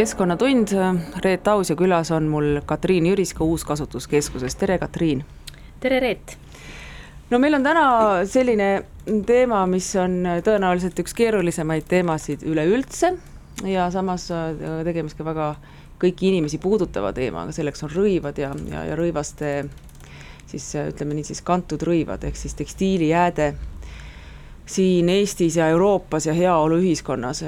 Keskkonnatund, Reet Aus ja külas on mul Katriin Jüriska Uuskasutuskeskusest, tere Katriin! tere Reet! no meil on täna selline teema, mis on tõenäoliselt üks keerulisemaid teemasid üleüldse ja samas äh, tegemist ka väga kõiki inimesi puudutava teemaga, selleks on rõivad ja, ja, ja rõivaste siis ütleme nii, siis kantud rõivad ehk siis tekstiilijääde siin Eestis ja Euroopas ja heaoluühiskonnas.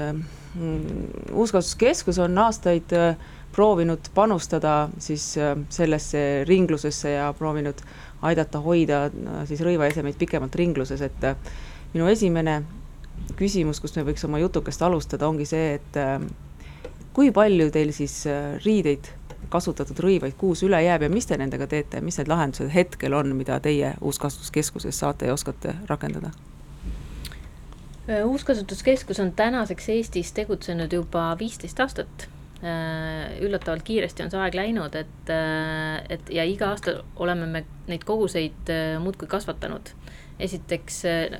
Mm, uuskasutuskeskus on aastaid äh, proovinud panustada siis äh, sellesse ringlusesse ja proovinud aidata hoida äh, siis rõivaesemeid pikemalt ringluses, et minu esimene küsimus, kust me võiks oma jutukest alustada, ongi see, et kui palju teil siis riideid kasutatud rõivaid kuus üle jääb ja mis te nendega teete, mis need lahendused hetkel on, mida teie uuskasutuskeskuses saate ja oskate rakendada? Äh, uuskasutuskeskus on tänaseks Eestis tegutsenud juba viisteist aastat. Äh, üllatavalt kiiresti on see aeg läinud, et, äh, et ja iga aasta oleme me neid koguseid muudkui kasvatanud. esiteks,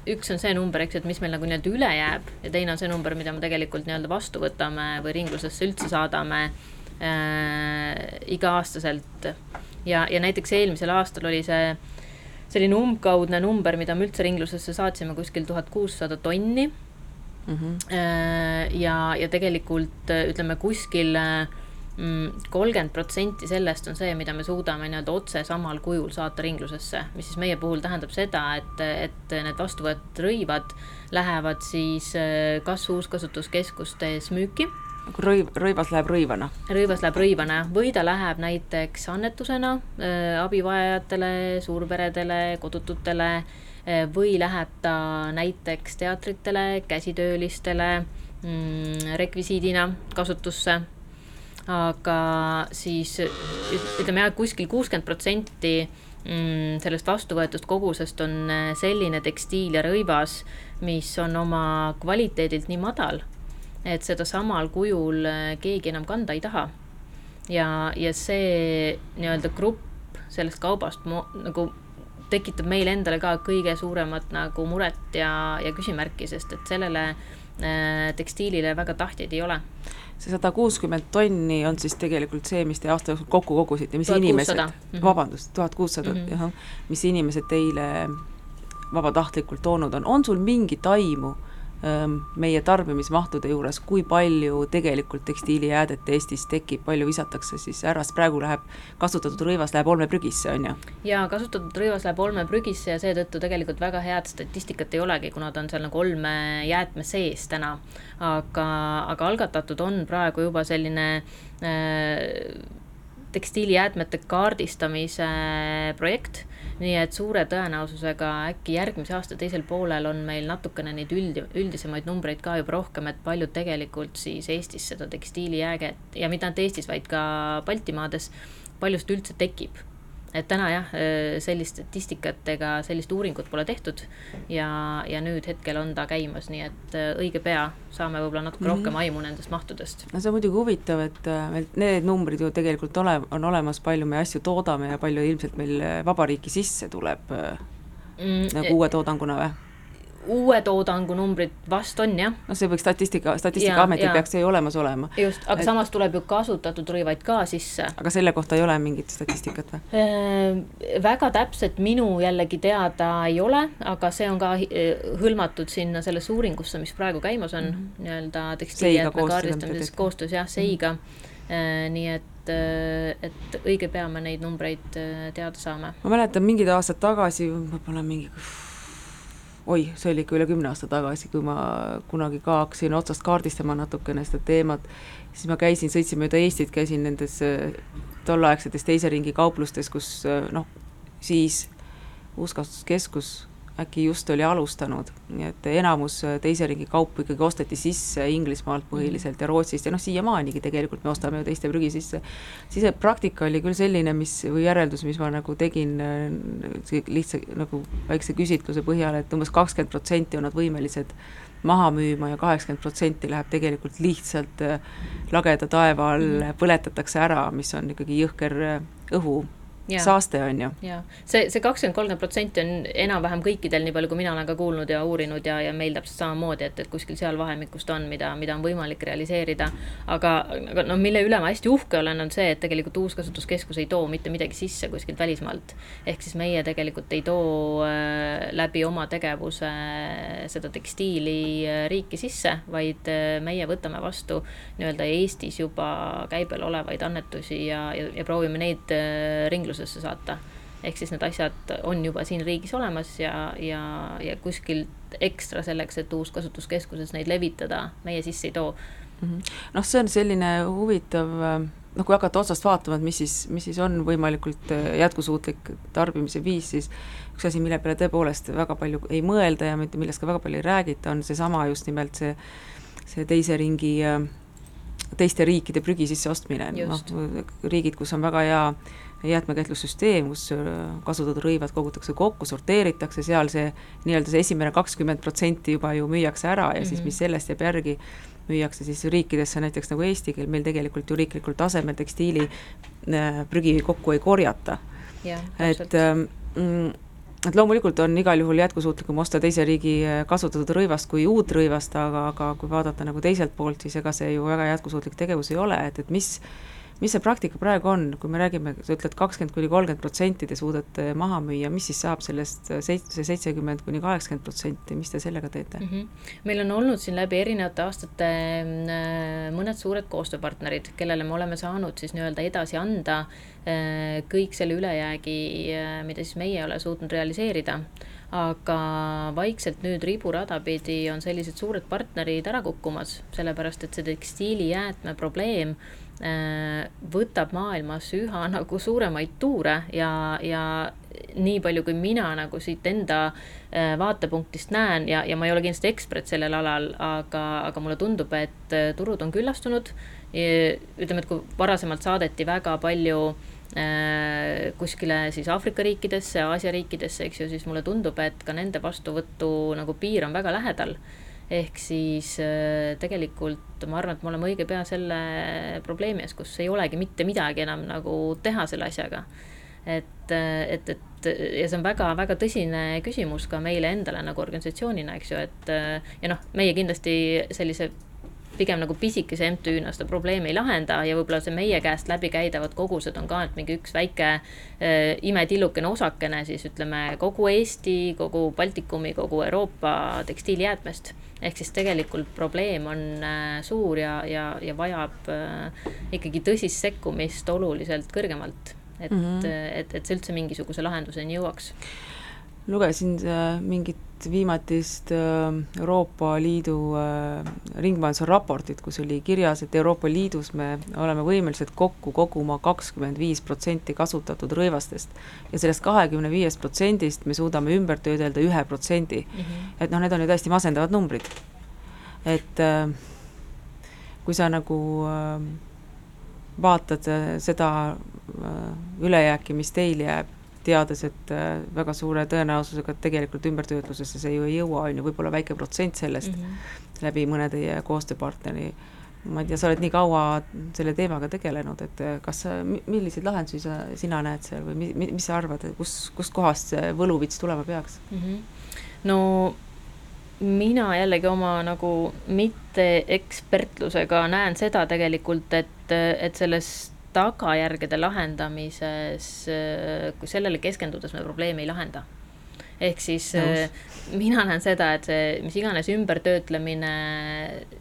üks on see number, eks ju, et mis meil nagu nii-öelda üle jääb ja teine on see number, mida me tegelikult nii-öelda vastu võtame või ringlusesse üldse saadame äh, iga-aastaselt. ja, ja näiteks eelmisel aastal oli see selline umbkaudne number, mida me üldse ringlusesse saatsime, kuskil tuhat kuussada tonni mm. -hmm. ja, ja tegelikult äh, ütleme kuskil äh, mm, kolmkümmend protsenti sellest on see, mida me suudame nii-öelda otse samal kujul saata ringlusesse, mis siis meie puhul tähendab seda, et, et need vastuvõetud rõivad lähevad siis kas uuskasutuskeskustes müüki rõiv, rõivas läheb rõivana? rõivas läheb rõivana või ta läheb näiteks annetusena äh, abivajajatele, suurperedele, kodututele äh, või läheb ta näiteks teatritele, käsitöölistele mm, rekvisiidina kasutusse. aga siis ütleme jah, kuskil kuuskümmend protsenti mm, sellest vastuvõetud kogusest on äh, selline tekstiil ja rõivas, mis on oma kvaliteedilt nii madal et seda samal kujul äh, keegi enam kanda ei taha. ja, ja see nii-öelda grupp sellest kaubast mo, nagu tekitab meile endale ka kõige suuremat nagu muret ja, ja küsimärki, sest et sellele äh, tekstiilile väga tahtjaid ei ole see sada kuuskümmend tonni on siis tegelikult see, mis te aasta jooksul kokku kogusite, mis 1600. inimesed mm, -hmm. vabandust, tuhat kuussada, mhm. mis inimesed teile vabatahtlikult toonud on, on sul mingit aimu meie tarbimismahtude juures, kui palju tegelikult tekstiilijäädet Eestis tekib, palju visatakse siis ära, sest praegu läheb, kasutatud rõivas läheb olmeprügisse, on ju? jaa, kasutatud rõivas läheb olmeprügisse ja seetõttu tegelikult väga head statistikat ei olegi, kuna ta on seal nagu olmejäätme sees täna. aga, aga algatatud on praegu juba selline äh, tekstiilijäätmete kaardistamise projekt nii et suure tõenäosusega äkki järgmise aasta teisel poolel on meil natukene neid üld, üldisemaid numbreid ka juba rohkem, et paljud tegelikult siis Eestis seda tekstiilijääget ja mitte ainult Eestis, vaid ka Baltimaades, paljust üldse tekib et täna jah, äh, sellist statistikat ega sellist uuringut pole tehtud ja, ja nüüd hetkel on ta käimas, nii et äh, õige pea saame võib-olla natuke mm -hmm. rohkem aimu nendest mahtudest. no see on muidugi huvitav, et äh, need numbrid ju tegelikult ole, on olemas, palju me asju toodame ja palju ilmselt meil vabariiki sisse tuleb mm, nagu e- uue toodanguna või? Uue toodangu numbrid vast on jah. noh, see võiks statistika, Statistikaametil peaks see ju olemas olema. just, aga et... samas tuleb ju kasutatud rõivaid ka sisse. aga selle kohta ei ole mingit statistikat või äh,? väga täpselt minu jällegi teada ei ole, aga see on ka äh, hõlmatud sinna sellesse uuringusse, mis praegu käimas on mm -hmm. nii-öelda tekstiilijäätme kaardistamises koostöös jah, Seiga mm. -hmm. nii et et õige pea me neid numbreid teada saame. ma mäletan mingid aastad tagasi, võib-olla mingi oi, see oli ikka üle kümne aasta tagasi, kui ma kunagi ka hakkasin otsast kaardistama natukene seda teemat, siis ma käisin, sõitsin mööda Eestit, käisin nendes äh, tolleaegsetes teise ringi kauplustes, kus äh, noh, siis uuskasutuskeskus äkki just oli alustanud, nii et enamus äh, teise ringi kaupu ikkagi osteti sisse Inglismaalt põhiliselt ja Rootsist ja noh, siiamaanigi tegelikult me ostame ju teiste prügi sisse. siis praktika oli küll selline, mis või järeldus, mis ma nagu tegin äh, lihtsa nagu väikse küsitluse põhjal, et umbes kakskümmend protsenti on nad võimelised maha müüma ja kaheksakümmend protsenti läheb tegelikult lihtsalt äh, lageda taeva all, põletatakse ära, mis on ikkagi jõhker õhu Ja. saaste on ju. ja see, see kakskümmend, kolmkümmend protsenti on enam-vähem kõikidel, nii palju kui mina olen ka kuulnud ja uurinud ja, ja meil täpselt samamoodi, et, et kuskil seal vahemikus ta on, mida, mida on võimalik realiseerida. aga, aga noh, mille üle ma hästi uhke olen, on see, et tegelikult uuskasutuskeskus ei too mitte midagi sisse kuskilt välismaalt. ehk siis meie tegelikult ei too äh, läbi oma tegevuse seda tekstiili äh, riiki sisse, vaid äh, meie võtame vastu nii-öelda Eestis juba käibel olevaid annetusi ja, ja, ja proovime neid äh, ringlusesse saata. ehk siis need asjad on juba siin riigis olemas ja, ja, ja kuskilt ekstra selleks, et uuskasutuskeskuses neid levitada, meie sisse ei too. Mm -hmm.. noh, see on selline huvitav noh, kui hakata otsast vaatama, et mis siis, mis siis on võimalikult äh, jätkusuutlik tarbimise viis, siis üks asi, mille peale tõepoolest väga palju ei mõelda ja mitte millest ka väga palju ei räägita, on seesama just nimelt see, see teise ringi äh, teiste riikide prügi sisseostmine, noh, riigid, kus on väga hea jäätmekäitlussüsteem, kus äh, kasutatud rõivad kogutakse kokku, sorteeritakse, seal see nii-öelda see esimene kakskümmend protsenti juba ju müüakse ära ja mm -hmm. siis, mis mhm. sellest jääb järgi, müüakse siis riikidesse, näiteks nagu Eesti, kel meil tegelikult ju riiklikul tasemel tekstiili äh, prügi kokku ei korjata. et ähm, mm, et loomulikult on igal juhul jätkusuutlikum osta teise riigi äh, kasutatud rõivast kui uut rõivast, aga, aga kui vaadata nagu teiselt poolt, siis ega see ju väga jätkusuutlik tegevus ei ole, et, et mis mis see praktika praegu on, kui me räägime, sa ütled kakskümmend kuni kolmkümmend protsenti te suudate maha müüa, mis siis saab sellest seit-, see seitsekümmend kuni kaheksakümmend protsenti, mis te sellega teete mm? -hmm. meil on olnud siin läbi erinevate aastate äh, mõned suured koostööpartnerid, kellele me oleme saanud siis nii-öelda edasi anda äh, kõik selle ülejäägi, äh, mida siis meie ei ole suutnud realiseerida aga vaikselt nüüd riburada pidi on sellised suured partnerid ära kukkumas, sellepärast et see tekstiilijäätme probleem Äh, võtab maailmas üha nagu suuremaid tuure ja, ja nii palju, kui mina nagu siit enda äh, vaatepunktist näen ja, ja ma ei ole kindlasti ekspert sellel alal, aga, aga mulle tundub, et äh, turud on küllastunud. ütleme, et kui varasemalt saadeti väga palju äh, kuskile siis Aafrika riikidesse, Aasia riikidesse, eks ju, siis mulle tundub, et ka nende vastuvõtu nagu piir on väga lähedal ehk siis äh, tegelikult ma arvan, et me oleme õige pea selle probleemi ees, kus ei olegi mitte midagi enam nagu teha selle asjaga. et, äh, et, et ja see on väga-väga tõsine küsimus ka meile endale nagu organisatsioonina, eks ju, et äh, ja noh, meie kindlasti sellise pigem nagu pisikese MTÜ-na seda probleemi ei lahenda ja võib-olla see meie käest läbikäidavad kogused on ka ainult mingi üks väike äh, imetillukene osakene siis ütleme kogu Eesti, kogu Baltikumi, kogu Euroopa tekstiilijäätmest. Ehk siis tegelikult probleem on äh, suur ja, ja, ja vajab äh, ikkagi tõsist sekkumist oluliselt kõrgemalt. et mm, -hmm. et, et see üldse mingisuguse lahenduseni jõuaks lugesin äh, mingit viimatist äh, Euroopa Liidu äh, ringmajanduse raportit, kus oli kirjas, et Euroopa Liidus me oleme võimelised kokku koguma kakskümmend viis protsenti kasutatud rõivastest. ja sellest kahekümne viiest protsendist me suudame ümber töödelda ühe protsendi. Mhm. et noh, need on ju täiesti masendavad numbrid. et kui sa nagu vaatad seda ülejääki, mis teil jääb teades, et äh, väga suure tõenäosusega tegelikult ümbertöötlusesse see ju ei jõua, on ju, võib-olla väike protsent sellest mm -hmm. läbi mõne teie koostööpartneri. ma ei tea, sa oled nii kaua selle teemaga tegelenud, et äh, kas sa, milliseid lahendusi sa, sina näed seal või mi, mis sa arvad, kus, kustkohast see võluvits tulema peaks mm? -hmm. no mina jällegi oma nagu mitte ekspertlusega näen seda tegelikult, et, et sellest tagajärgede lahendamises, kui sellele keskendudes me probleemi ei lahenda. ehk siis Nõus. mina näen seda, et see mis iganes ümbertöötlemine,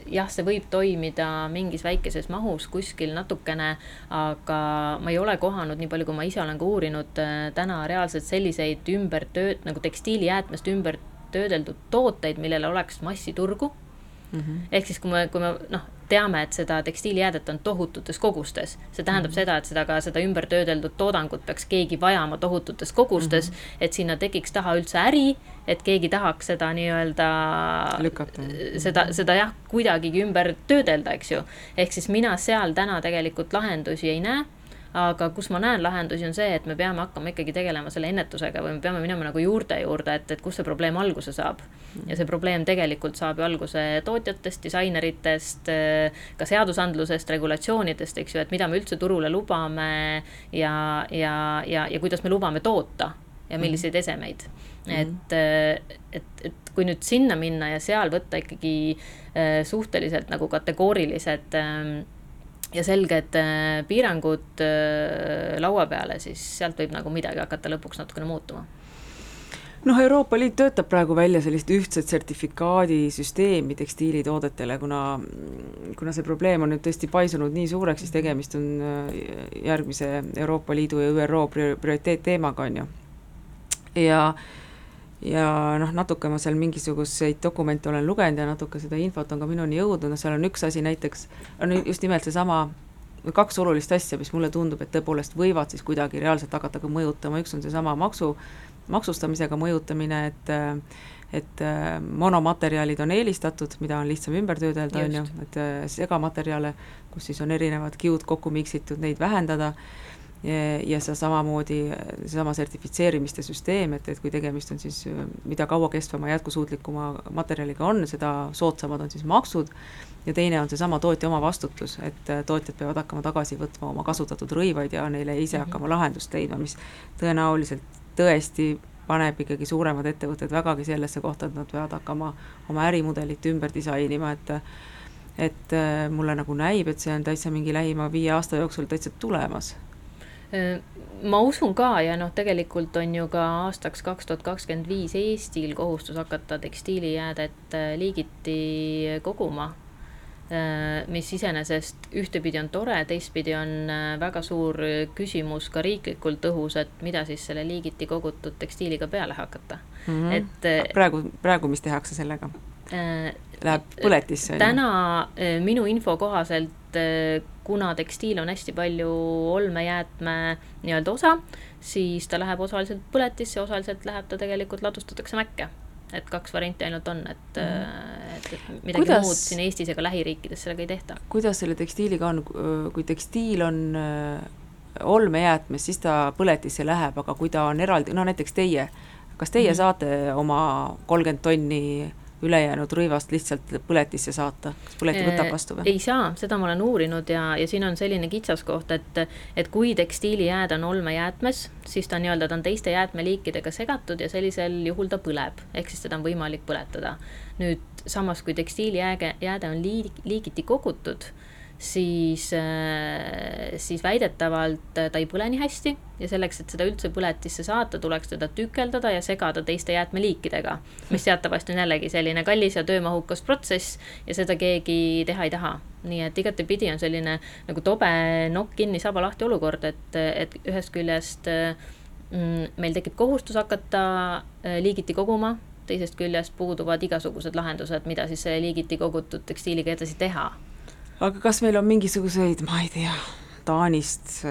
jah, see võib toimida mingis väikeses mahus kuskil natukene, aga ma ei ole kohanud, nii palju kui ma ise olen ka uurinud, täna reaalselt selliseid ümbertööt-, nagu tekstiilijäätmest ümber töödeldud tooteid, millel oleks massiturgu mm. -hmm. ehk siis, kui me, kui me noh, teame, et seda tekstiilijäädet on tohututes kogustes. see tähendab mm -hmm. seda, et seda ka seda ümbertöödeldud toodangut peaks keegi vajama tohututes kogustes mm, -hmm. et sinna tekiks taha üldse äri, et keegi tahaks seda nii-öelda. lükata. seda, seda jah, kuidagigi ümber töödelda, eks ju. ehk siis mina seal täna tegelikult lahendusi ei näe aga kus ma näen lahendusi, on see, et me peame hakkama ikkagi tegelema selle ennetusega või me peame minema nagu juurte juurde, et, et kust see probleem alguse saab. ja see probleem tegelikult saab ju alguse tootjatest, disaineritest, ka seadusandlusest, regulatsioonidest, eks ju, et mida me üldse turule lubame ja, ja, ja, ja kuidas me lubame toota ja milliseid esemeid mm. -hmm. et, et, et kui nüüd sinna minna ja seal võtta ikkagi äh, suhteliselt nagu kategoorilised äh, ja selged äh, piirangud äh, laua peale, siis sealt võib nagu midagi hakata lõpuks natukene muutuma noh, Euroopa Liit töötab praegu välja sellist ühtset sertifikaadisüsteemi tekstiilitoodetele, kuna, kuna see probleem on nüüd tõesti paisunud nii suureks, siis tegemist on äh, järgmise Euroopa Liidu ja ÜRO prioriteetteemaga, on ju. ja ja noh, natuke ma seal mingisuguseid dokumente olen lugenud ja natuke seda infot on ka minuni jõudnud, no seal on üks asi näiteks, on just nimelt seesama, kaks olulist asja, mis mulle tundub, et tõepoolest võivad siis kuidagi reaalselt hakata ka mõjutama, üks on seesama maksu, maksustamisega mõjutamine, et et monomaterjalid on eelistatud, mida on lihtsam ümber töödelda, on ju, et segamaterjale, kus siis on erinevad kiud kokku miksitud, neid vähendada ja see samamoodi, seesama sertifitseerimiste süsteem, et, et kui tegemist on siis mida kauakestvama, jätkusuutlikuma materjaliga on, seda soodsamad on siis maksud, ja teine on seesama tootja oma vastutus, et tootjad peavad hakkama tagasi võtma oma kasutatud rõivaid ja neile ise mhm. hakkama lahendust leidma, mis tõenäoliselt tõesti paneb ikkagi suuremad ettevõtted vägagi sellesse kohta, et nad peavad hakkama oma ärimudelit ümber disainima, et et mulle nagu näib, et see on täitsa mingi lähima viie aasta jooksul täitsa tulemas ma usun ka ja noh, tegelikult on ju ka aastaks kaks tuhat kakskümmend viis Eestil kohustus hakata tekstiilijäädet äh, liigiti koguma. Äh, mis iseenesest ühtepidi on tore, teistpidi on äh, väga suur küsimus ka riiklikult õhus, et mida siis selle liigiti kogutud tekstiiliga peale hakata mm. -hmm. et praegu, praegu, mis tehakse sellega? Läheb põletisse? täna minu info kohaselt et kuna tekstiil on hästi palju olmejäätme nii-öelda osa, siis ta läheb osaliselt põletisse, osaliselt läheb ta tegelikult ladustatakse mäkke. et kaks varianti ainult on, et mm., et, et midagi kuidas, muud siin Eestis ega lähiriikides sellega ei tehta. kuidas selle tekstiiliga on, kui tekstiil on äh, olmejäätmes, siis ta põletisse läheb, aga kui ta on eraldi, no näiteks teie, kas teie mm -hmm. saate oma kolmkümmend tonni ülejäänud rõivast lihtsalt põletisse saata, kas põleti võtab vastu või? ei saa, seda ma olen uurinud ja, ja siin on selline kitsaskoht, et, et kui tekstiilijääd on olmejäätmes, siis ta nii-öelda, ta on teiste jäätmeliikidega segatud ja sellisel juhul ta põleb, ehk siis teda on võimalik põletada. nüüd samas, kui tekstiilijääge, jääde on liig, liigiti kogutud siis, äh, siis väidetavalt ta ei põle nii hästi ja selleks, et seda üldse põletisse saata, tuleks teda tükeldada ja segada teiste jäätmeliikidega, mis teatavasti on jällegi selline kallis ja töömahukas protsess ja seda keegi teha ei taha. nii et igatepidi on selline nagu tobe nokk kinni, saba lahti olukord, et, et ühest küljest mm, meil tekib kohustus hakata äh, liigiti koguma, teisest küljest puuduvad igasugused lahendused, mida siis liigiti kogutud tekstiiliga edasi teha aga kas meil on mingisuguseid, ma ei tea, Taanist,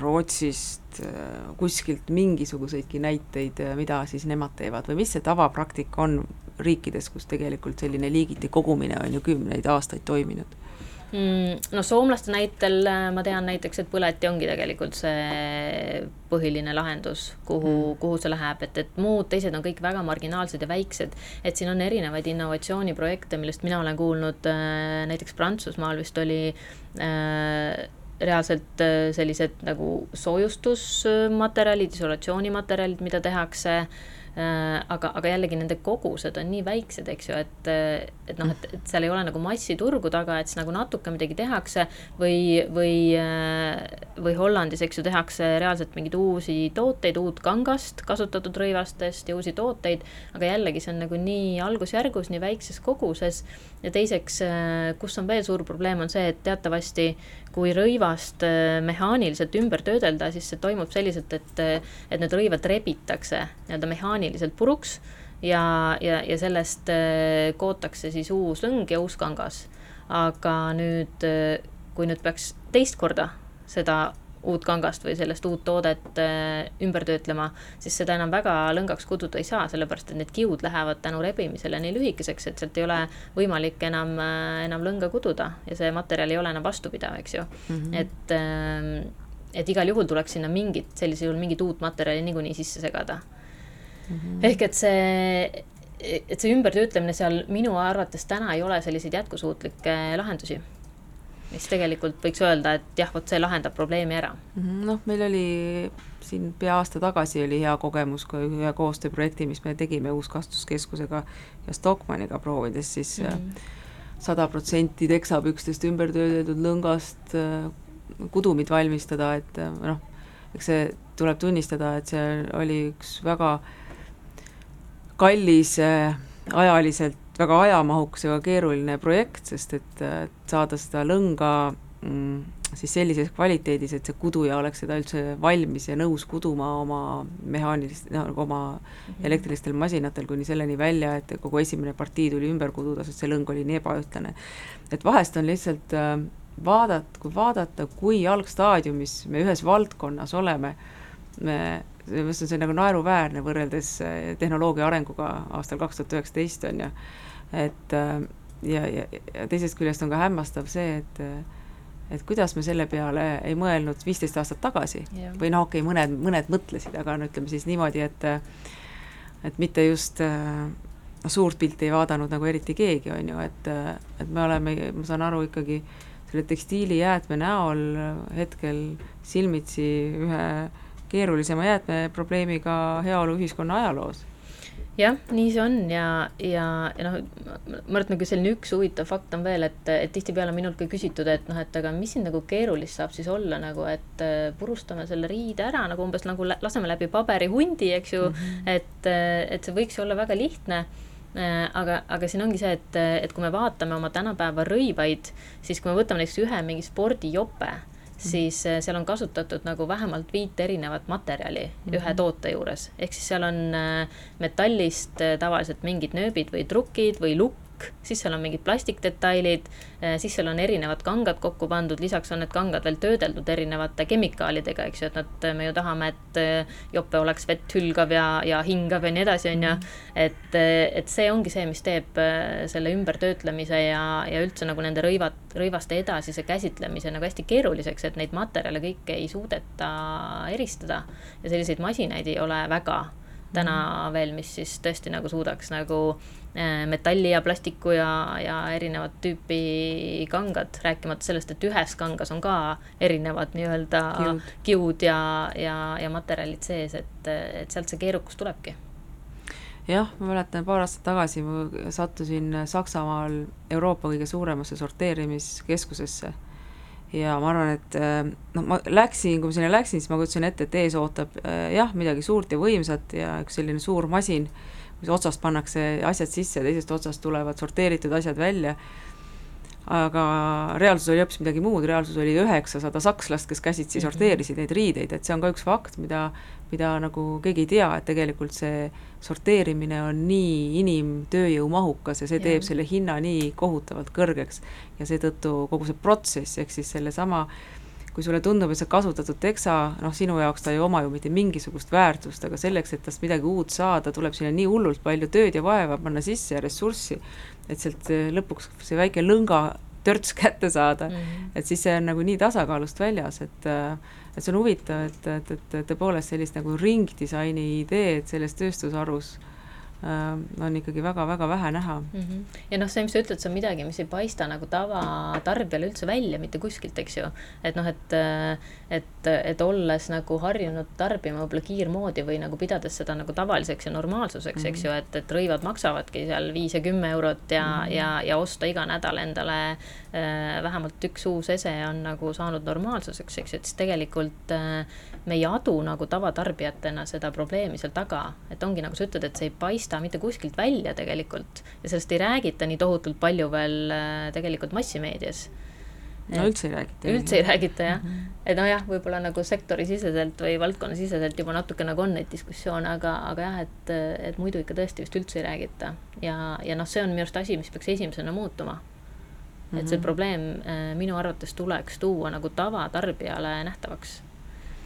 Rootsist, kuskilt mingisuguseidki näiteid, mida siis nemad teevad või mis see tavapraktika on riikides, kus tegelikult selline liigiti kogumine on ju kümneid aastaid toiminud? Mm, no soomlaste näitel äh, ma tean näiteks, et põleti ongi tegelikult see põhiline lahendus, kuhu mm., kuhu see läheb, et, et muud teised on kõik väga marginaalsed ja väiksed. et siin on erinevaid innovatsiooniprojekte, millest mina olen kuulnud, äh, näiteks Prantsusmaal vist oli äh, reaalselt sellised nagu soojustusmaterjalid, isolatsioonimaterjalid, mida tehakse äh, Äh, aga, aga jällegi nende kogused on nii väiksed, eks ju, et, et noh, et, et seal ei ole nagu massiturgu taga, et siis nagu natuke midagi tehakse või, või, äh, või Hollandis, eks ju, tehakse reaalselt mingeid uusi tooteid, uut kangast kasutatud rõivastest ja uusi tooteid, aga jällegi see on nagu nii algusjärgus, nii väikses koguses. Ja teiseks, äh, kus on veel suur probleem, on see, et teatavasti kui rõivast äh, mehaaniliselt ümber töödelda, siis see toimub selliselt, et, äh, et need rõivad rebitakse nii-öelda mehaaniliselt puruks ja, ja, ja sellest äh, kootakse siis uus lõng ja uus kangas. aga nüüd, kui nüüd peaks teist korda seda uut kangast või sellest uut toodet äh, ümber töötlema, siis seda enam väga lõngaks kududa ei saa, sellepärast et need kiud lähevad tänu rebimisele nii lühikeseks, et sealt ei ole võimalik enam, äh, enam lõnga kududa ja see materjal ei ole enam vastupidav, eks ju mm, -hmm. et ähm, et igal juhul tuleks sinna mingit, sellisel juhul mingit uut materjali niikuinii sisse segada mm. -hmm. ehk et see, et see ümbertöötlemine seal minu arvates täna ei ole selliseid jätkusuutlikke lahendusi mis tegelikult võiks öelda, et jah, vot see lahendab probleemi ära. Mhm, noh, meil oli siin pea aasta tagasi oli hea kogemus ka ühe koostööprojekti, mis me tegime Uuskasutuskeskusega ja Stockmanniga proovides siis mhm. sada protsenti teksapükstest ümber töödeldud lõngast äh, kudumit valmistada, et äh, noh, eks see tuleb tunnistada, et see oli üks väga kallis äh, ajaliselt väga ajamahukas ja keeruline projekt, sest et, et saada seda lõnga mm, siis sellises kvaliteedis, et see kuduja oleks seda üldse valmis ja nõus kuduma oma mehaanilist, no oma mhm. elektrilistel masinatel kuni selleni välja, et kogu esimene partii tuli ümber kududa, sest see lõng oli nii ebaühtlane. et vahest on lihtsalt äh, vaadata, kui vaadata, kui algstaadiumis me ühes valdkonnas oleme, me selles mõttes on see nagu naeruväärne võrreldes äh, tehnoloogia arenguga aastal kaks tuhat üheksateist, on ju. Et äh, ja, ja, ja teisest küljest on ka hämmastav see, et et kuidas me selle peale ei mõelnud viisteist aastat tagasi yeah. või noh, okei okay,, mõned, mõned mõtlesid, aga no ütleme siis niimoodi, et et mitte just noh, suurt pilti ei vaadanud nagu eriti keegi, on ju, et, et me oleme, ma saan aru ikkagi selle tekstiilijäätme näol hetkel silmitsi ühe keerulisema jäätmeprobleemiga heaoluühiskonna ajaloos jah, nii see on ja, ja, ja noh, ma arvan, et nagu selline üks huvitav fakt on veel, et, et tihtipeale minult ka küsitud, et noh, et aga mis siin nagu keerulist saab siis olla nagu, et äh, purustame selle riide ära nagu umbes nagu laseme läbi paberihundi, eks ju mm, -hmm. et, äh, et see võiks ju olla väga lihtne äh, aga, aga siin ongi see, et, et kui me vaatame oma tänapäeva rõivaid, siis kui me võtame näiteks ühe mingi spordijope siis äh, seal on kasutatud nagu vähemalt viit erinevat materjali mm -hmm. ühe toote juures. ehk siis seal on äh, metallist äh, tavaliselt mingid nööbid või trukid või lukk, siis seal on mingid plastikdetailid, siis seal on erinevad kangad kokku pandud, lisaks on need kangad veel töödeldud erinevate kemikaalidega, eks ju, et nad, me ju tahame, et jope oleks vett hülgav ja, ja hingav ja nii edasi, on ju. Mhm. et, et see ongi see, mis teeb selle ümbertöötlemise ja, ja üldse nagu nende rõivad, rõivaste edasise käsitlemise nagu hästi keeruliseks, et neid materjale kõike ei suudeta eristada. ja selliseid masinaid ei ole väga täna mhm. veel, mis siis tõesti nagu suudaks nagu äh, metalli ja plastiku ja, ja erinevat tüüpi kangad, rääkimata sellest, et ühes kangas on ka erinevad nii-öelda kiud, kiud ja, ja, ja materjalid sees, et, et sealt see keerukus tulebki. Jah, ma mäletan, paar aastat tagasi ma sattusin Saksamaal Euroopa kõige suuremasse sorteerimiskeskusesse ja ma arvan, et äh, noh, ma läksin, kui ma sinna läksin, siis ma kujutasin ette, et ees ootab äh, jah, midagi suurt ja võimsat ja üks selline suur masin, mis otsast pannakse asjad sisse ja teisest otsast tulevad sorteeritud asjad välja. Aga reaalsus oli hoopis midagi muud, reaalsus oli üheksasada sakslast, kes käsitsi mhm. sorteerisid neid riideid, et see on ka üks fakt, mida, mida nagu keegi ei tea, et tegelikult see sorteerimine on nii inimtööjõumahukas ja see teeb ja. selle hinna nii kohutavalt kõrgeks. ja seetõttu kogu see protsess, ehk siis sellesama kui sulle tundub, et see kasutatud teksa, noh, sinu jaoks ta ei oma ju mitte mingisugust väärtust, aga selleks, et tast midagi uut saada, tuleb sinna nii hullult palju tööd ja vaeva panna sisse ja ressurssi, et sealt lõpuks see väike lõnga törts kätte saada mm, -hmm. et siis see on nagu nii tasakaalust väljas, et eh, et see on huvitav, et, et, et tõepoolest sellist nagu ringdisaini ideed selles tööstusharus äh, Äh, on ikkagi väga-väga vähe näha mm. -hmm. ja noh, see, mis sa ütled, see on midagi, mis ei paista nagu tavatarbijale üldse välja mitte kuskilt, eks ju. et noh, et, et, et olles nagu harjunud tarbima võib-olla kiirmoodi või nagu pidades seda nagu tavaliseks ja normaalsuseks mm, -hmm. eks ju, et, et rõivad maksavadki seal viis ja kümme eurot ja mm, -hmm. ja, ja osta iga nädal endale äh, vähemalt üks uus ese on nagu saanud normaalsuseks, eks ju, et siis tegelikult äh, me ei adu nagu tavatarbijatena seda probleemi seal taga, et ongi nagu sa ütled, et see ei paista mitte kuskilt välja tegelikult ja sellest ei räägita nii tohutult palju veel äh, tegelikult massimeedias no üldse ei räägita. üldse ei räägita jah mm, -hmm. et nojah, võib-olla nagu sektorisiseselt või valdkonnasiseselt juba natuke nagu on neid diskussioone, aga, aga jah, et, et muidu ikka tõesti vist üldse ei räägita ja, ja noh, see on minu arust asi, mis peaks esimesena muutuma et see mhm. probleem äh, minu arvates tuleks tuua nagu tavatarbijale nähtavaks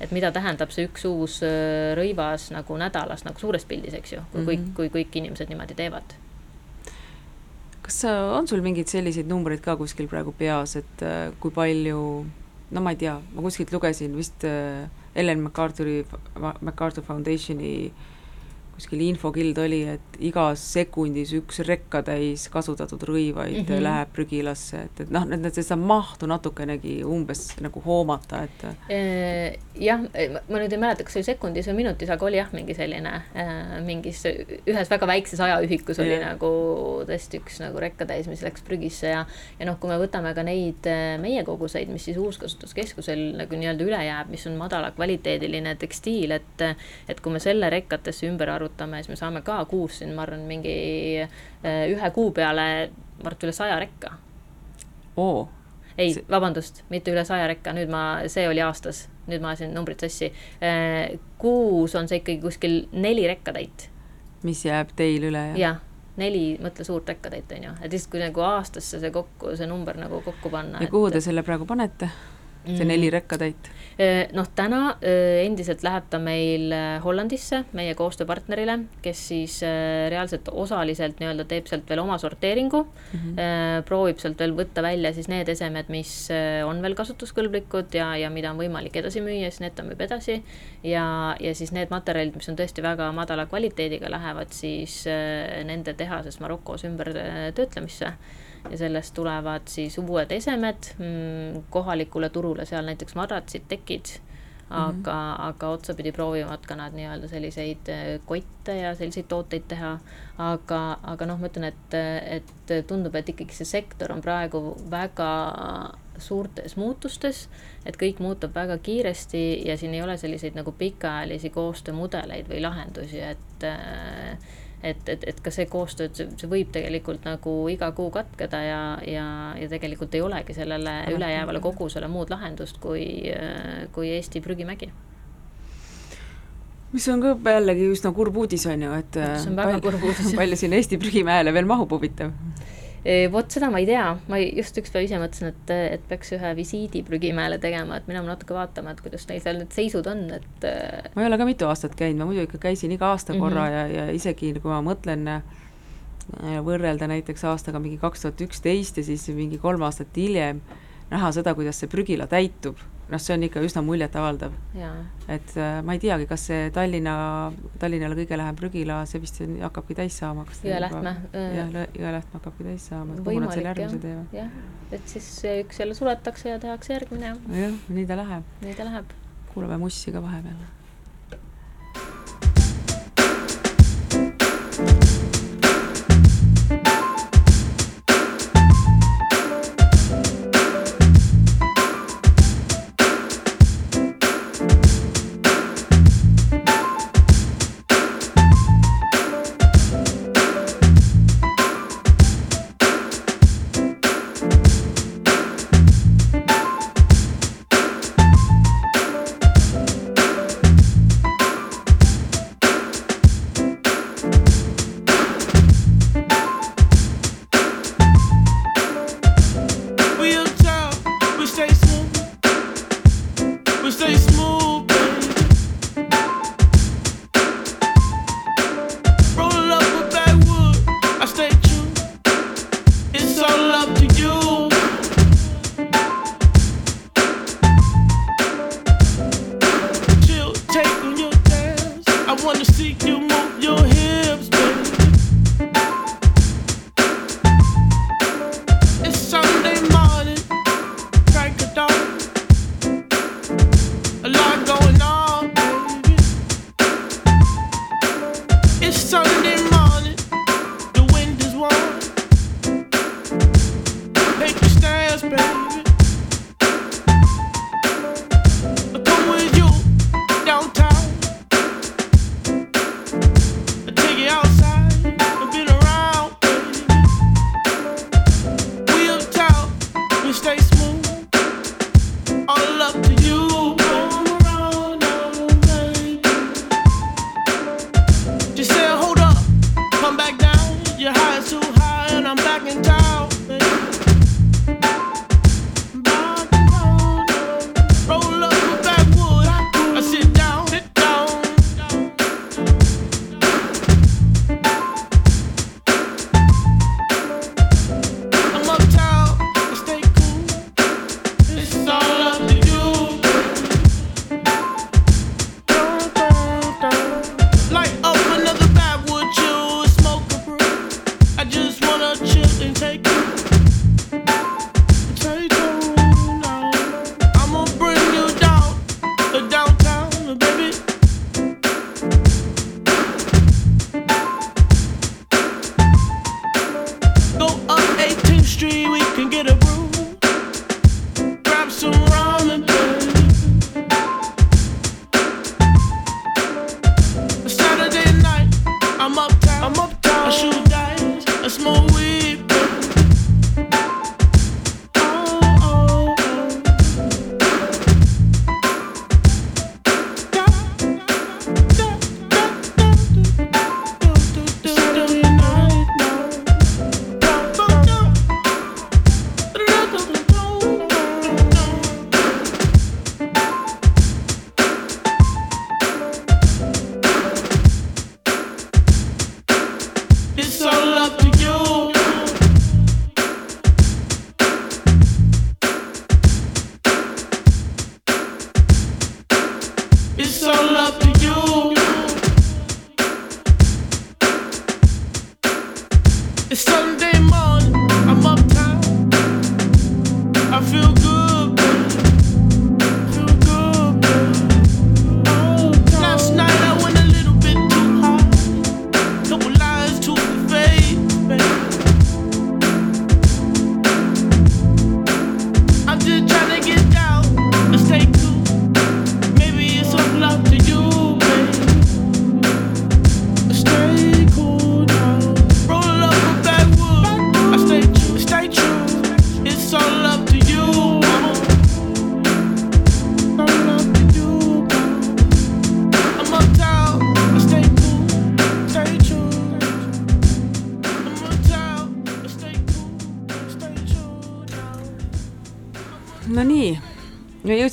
et mida tähendab see üks uus äh, rõivas nagu nädalas nagu suures pildis, eks ju, kui kõik mm, -hmm. kui kõik inimesed niimoodi teevad. kas on sul mingeid selliseid numbreid ka kuskil praegu peas, et äh, kui palju no ma ei tea, ma kuskilt lugesin vist äh, Ellen MacArthuri, MacArthur Foundationi äh, kuskil infokild oli, et igas sekundis üks rekkatäis kasutatud rõivaid mm -hmm. läheb prügilasse, et, et noh, et seda mahtu natukenegi umbes nagu hoomata, et äh, jah, ma nüüd ei mäleta, kas see oli sekundis või minutis, aga oli jah, mingi selline äh, mingis ühes väga väikses ajaühikus oli yeah. nagu tõesti üks nagu rekkatäis, mis läks prügisse ja ja noh, kui me võtame ka neid äh, meie koguseid, mis siis uuskasutuskeskusel nagu nii-öelda üle jääb, mis on madala kvaliteediline tekstiil, et et kui me selle rekkatesse ümber arvutame, arvutame, siis me saame ka kuus siin, ma arvan, mingi äh, ühe kuu peale, ma arvan, üle saja rekka. oo. ei see..., vabandust, mitte üle saja rekka, nüüd ma, see oli aastas, nüüd ma ajasin numbrid sassi. Äh, kuus on see ikkagi kuskil neli rekkatäit. mis jääb teil üle, jah? jah neli, mõtle suurt rekkatäit, on ju, et lihtsalt kui nagu aastasse see kokku, see number nagu kokku panna. ja kuhu te selle praegu panete? See neli mm. rekkatäit? noh, täna endiselt läheb ta meil Hollandisse, meie koostööpartnerile, kes siis reaalselt osaliselt nii-öelda teeb sealt veel oma sorteeringu mm. -hmm. proovib sealt veel võtta välja siis need esemed, mis on veel kasutuskõlblikud ja, ja mida on võimalik edasi müüa, siis need ta müüb edasi. ja, ja siis need materjalid, mis on tõesti väga madala kvaliteediga, lähevad siis nende tehases Marokos ümber töötlemisse ja sellest tulevad siis uued esemed mm, kohalikule turule, seal näiteks madratsid, tekid, aga mm, -hmm. aga otsapidi proovivad ka nad nii-öelda selliseid äh, kotte ja selliseid tooteid teha. aga, aga noh, ma ütlen, et, et tundub, et ikkagi see sektor on praegu väga suurtes muutustes, et kõik muutub väga kiiresti ja siin ei ole selliseid nagu pikaajalisi koostöömudeleid või lahendusi, et äh, et, et, et ka see koostöö, et see, see võib tegelikult nagu iga kuu katkeda ja, ja, ja tegelikult ei olegi sellele ülejäävale kogusele muud lahendust kui, kui Eesti prügimägi. mis on ka jällegi üsna kurb uudis, on ju, et see on väga kurb uudis. palju sinna Eesti prügimäele veel mahub, huvitav vot seda ma ei tea, ma just üks päev ise mõtlesin, et, et peaks ühe visiidi prügimäele tegema, et minema natuke vaatama, et kuidas neil seal need seisud on, et. Äh, ma ei ole ka mitu aastat käinud, ma muidu ikka käisin iga aasta mhm. korra mm -hmm. ja, ja isegi kui ma mõtlen äh, võrrelda näiteks aastaga mingi kaks tuhat üksteist ja siis mingi kolm aastat hiljem näha seda, kuidas see prügila täitub noh, see on ikka üsna muljetavaldav. et äh, ma ei teagi, kas see Tallinna, Tallinnale kõige lähem prügila, see vist hakkabki täis saama. Jõelähtme. jah, Jõelähtme hakkabki täis saama, jah, et siis üks jälle suletakse ja tehakse järgmine. jah, nii ta läheb. nii ta läheb. kuulame mussi ka vahepeal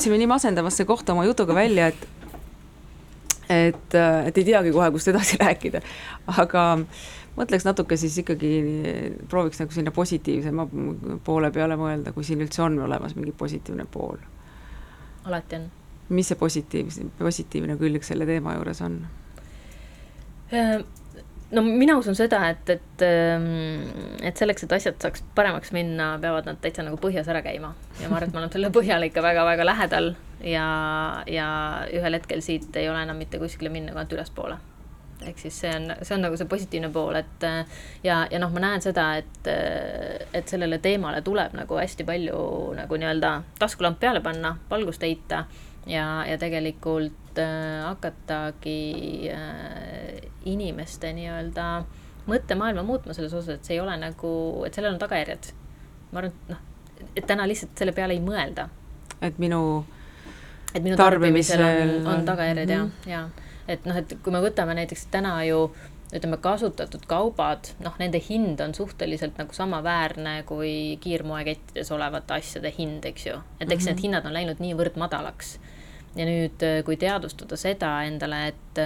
jõudsime nii masendavasse kohta oma jutuga välja, et et, et ei teagi kohe, kust edasi rääkida, aga mõtleks natuke siis ikkagi, prooviks nagu sinna positiivsema poole peale mõelda, kui siin üldse on olemas mingi positiivne pool. alati on. mis see positiivne, positiivne külg selle teema juures on? Äh, no mina usun seda, et, et, ähm, et selleks, et asjad saaks paremaks minna, peavad nad täitsa nagu põhjas ära käima. ja ma arvan, et me oleme selle põhjale ikka väga-väga lähedal ja, ja ühel hetkel siit ei ole enam mitte kuskile minna, kui ainult ülespoole ehk siis see on, see on nagu see positiivne pool, et ja, ja noh, ma näen seda, et, et sellele teemale tuleb nagu hästi palju nagu nii-öelda taskulamp peale panna, valgust heita ja, ja tegelikult äh, hakatagi äh, inimeste nii-öelda mõttemaailma muutma selles osas, et see ei ole nagu, et sellel on tagajärjed. ma arvan, et noh, et täna lihtsalt selle peale ei mõelda. et minu et minu tarbimisel on, on tagajärjed mm -hmm. ja, ja et noh, et kui me võtame näiteks täna ju ütleme, kasutatud kaubad, noh, nende hind on suhteliselt nagu samaväärne kui kiirmoekettides olevate asjade hind, eks ju. et eks mm -hmm. need hinnad on läinud niivõrd madalaks. Ja nüüd, kui teadvustada seda endale, et,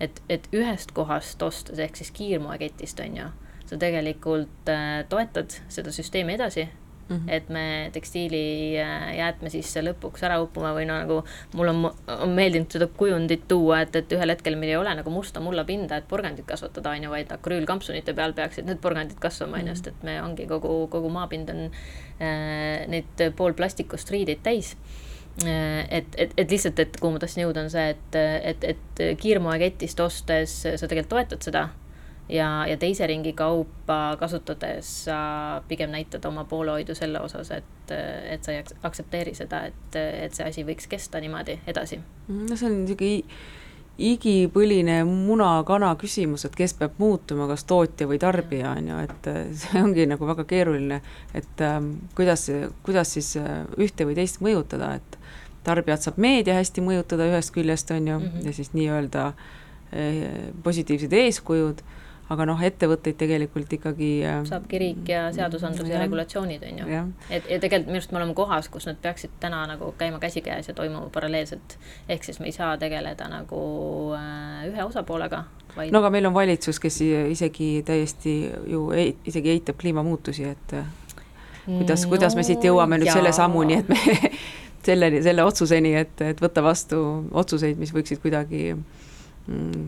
et, et ühest kohast ostes ehk siis kiirmoeketist on ju, sa tegelikult äh, toetad seda süsteemi edasi Mm -hmm. et me tekstiilijäätme sisse lõpuks ära uppuma või no nagu mul on, on meeldinud seda kujundit tuua, et, et ühel hetkel meil ei ole nagu musta mullapinda, et porgandit kasvatada, on ju, vaid akrüülkampsunite peal peaksid need porgandid kasvama, on ju, sest et me ongi kogu, kogu maapind on äh, neid poolplastikust riideid täis äh, et, et, et lihtsalt, et kuhu ma tahtsin jõuda, on see, et, et, et kiirmoeketist ostes sa tegelikult toetad seda ja, ja teise ringi kaupa kasutades sa pigem näitad oma poolehoidu selle osas, et, et sa ei aktsepteeri seda, et, et see asi võiks kesta niimoodi edasi. no see on niisugune igipõline muna-kana küsimus, et kes peab muutuma, kas tootja või tarbija, on ju, et see ongi nagu väga keeruline, et ähm, kuidas, kuidas siis äh, ühte või teist mõjutada, et tarbijat saab meedia hästi mõjutada ühest küljest, on ju mm, -hmm. ja siis nii-öelda äh, positiivsed eeskujud aga noh, ettevõtteid tegelikult ikkagi äh, saabki riik ja seadusandlus ja, regulatsioonid, on ju. et ja tegelikult minu arust me oleme kohas, kus nad peaksid täna nagu käima käsikäes ja toimuma paralleelselt. ehk siis me ei saa tegeleda nagu äh, ühe osapoolega, vaid no aga meil on valitsus, kes isegi täiesti ju ei, isegi eitab kliimamuutusi, et kuidas no,, kuidas me siit jõuame nüüd jaa. selle sammuni, et me selleni, selle otsuseni, et, et võtta vastu otsuseid, mis võiksid kuidagi mm,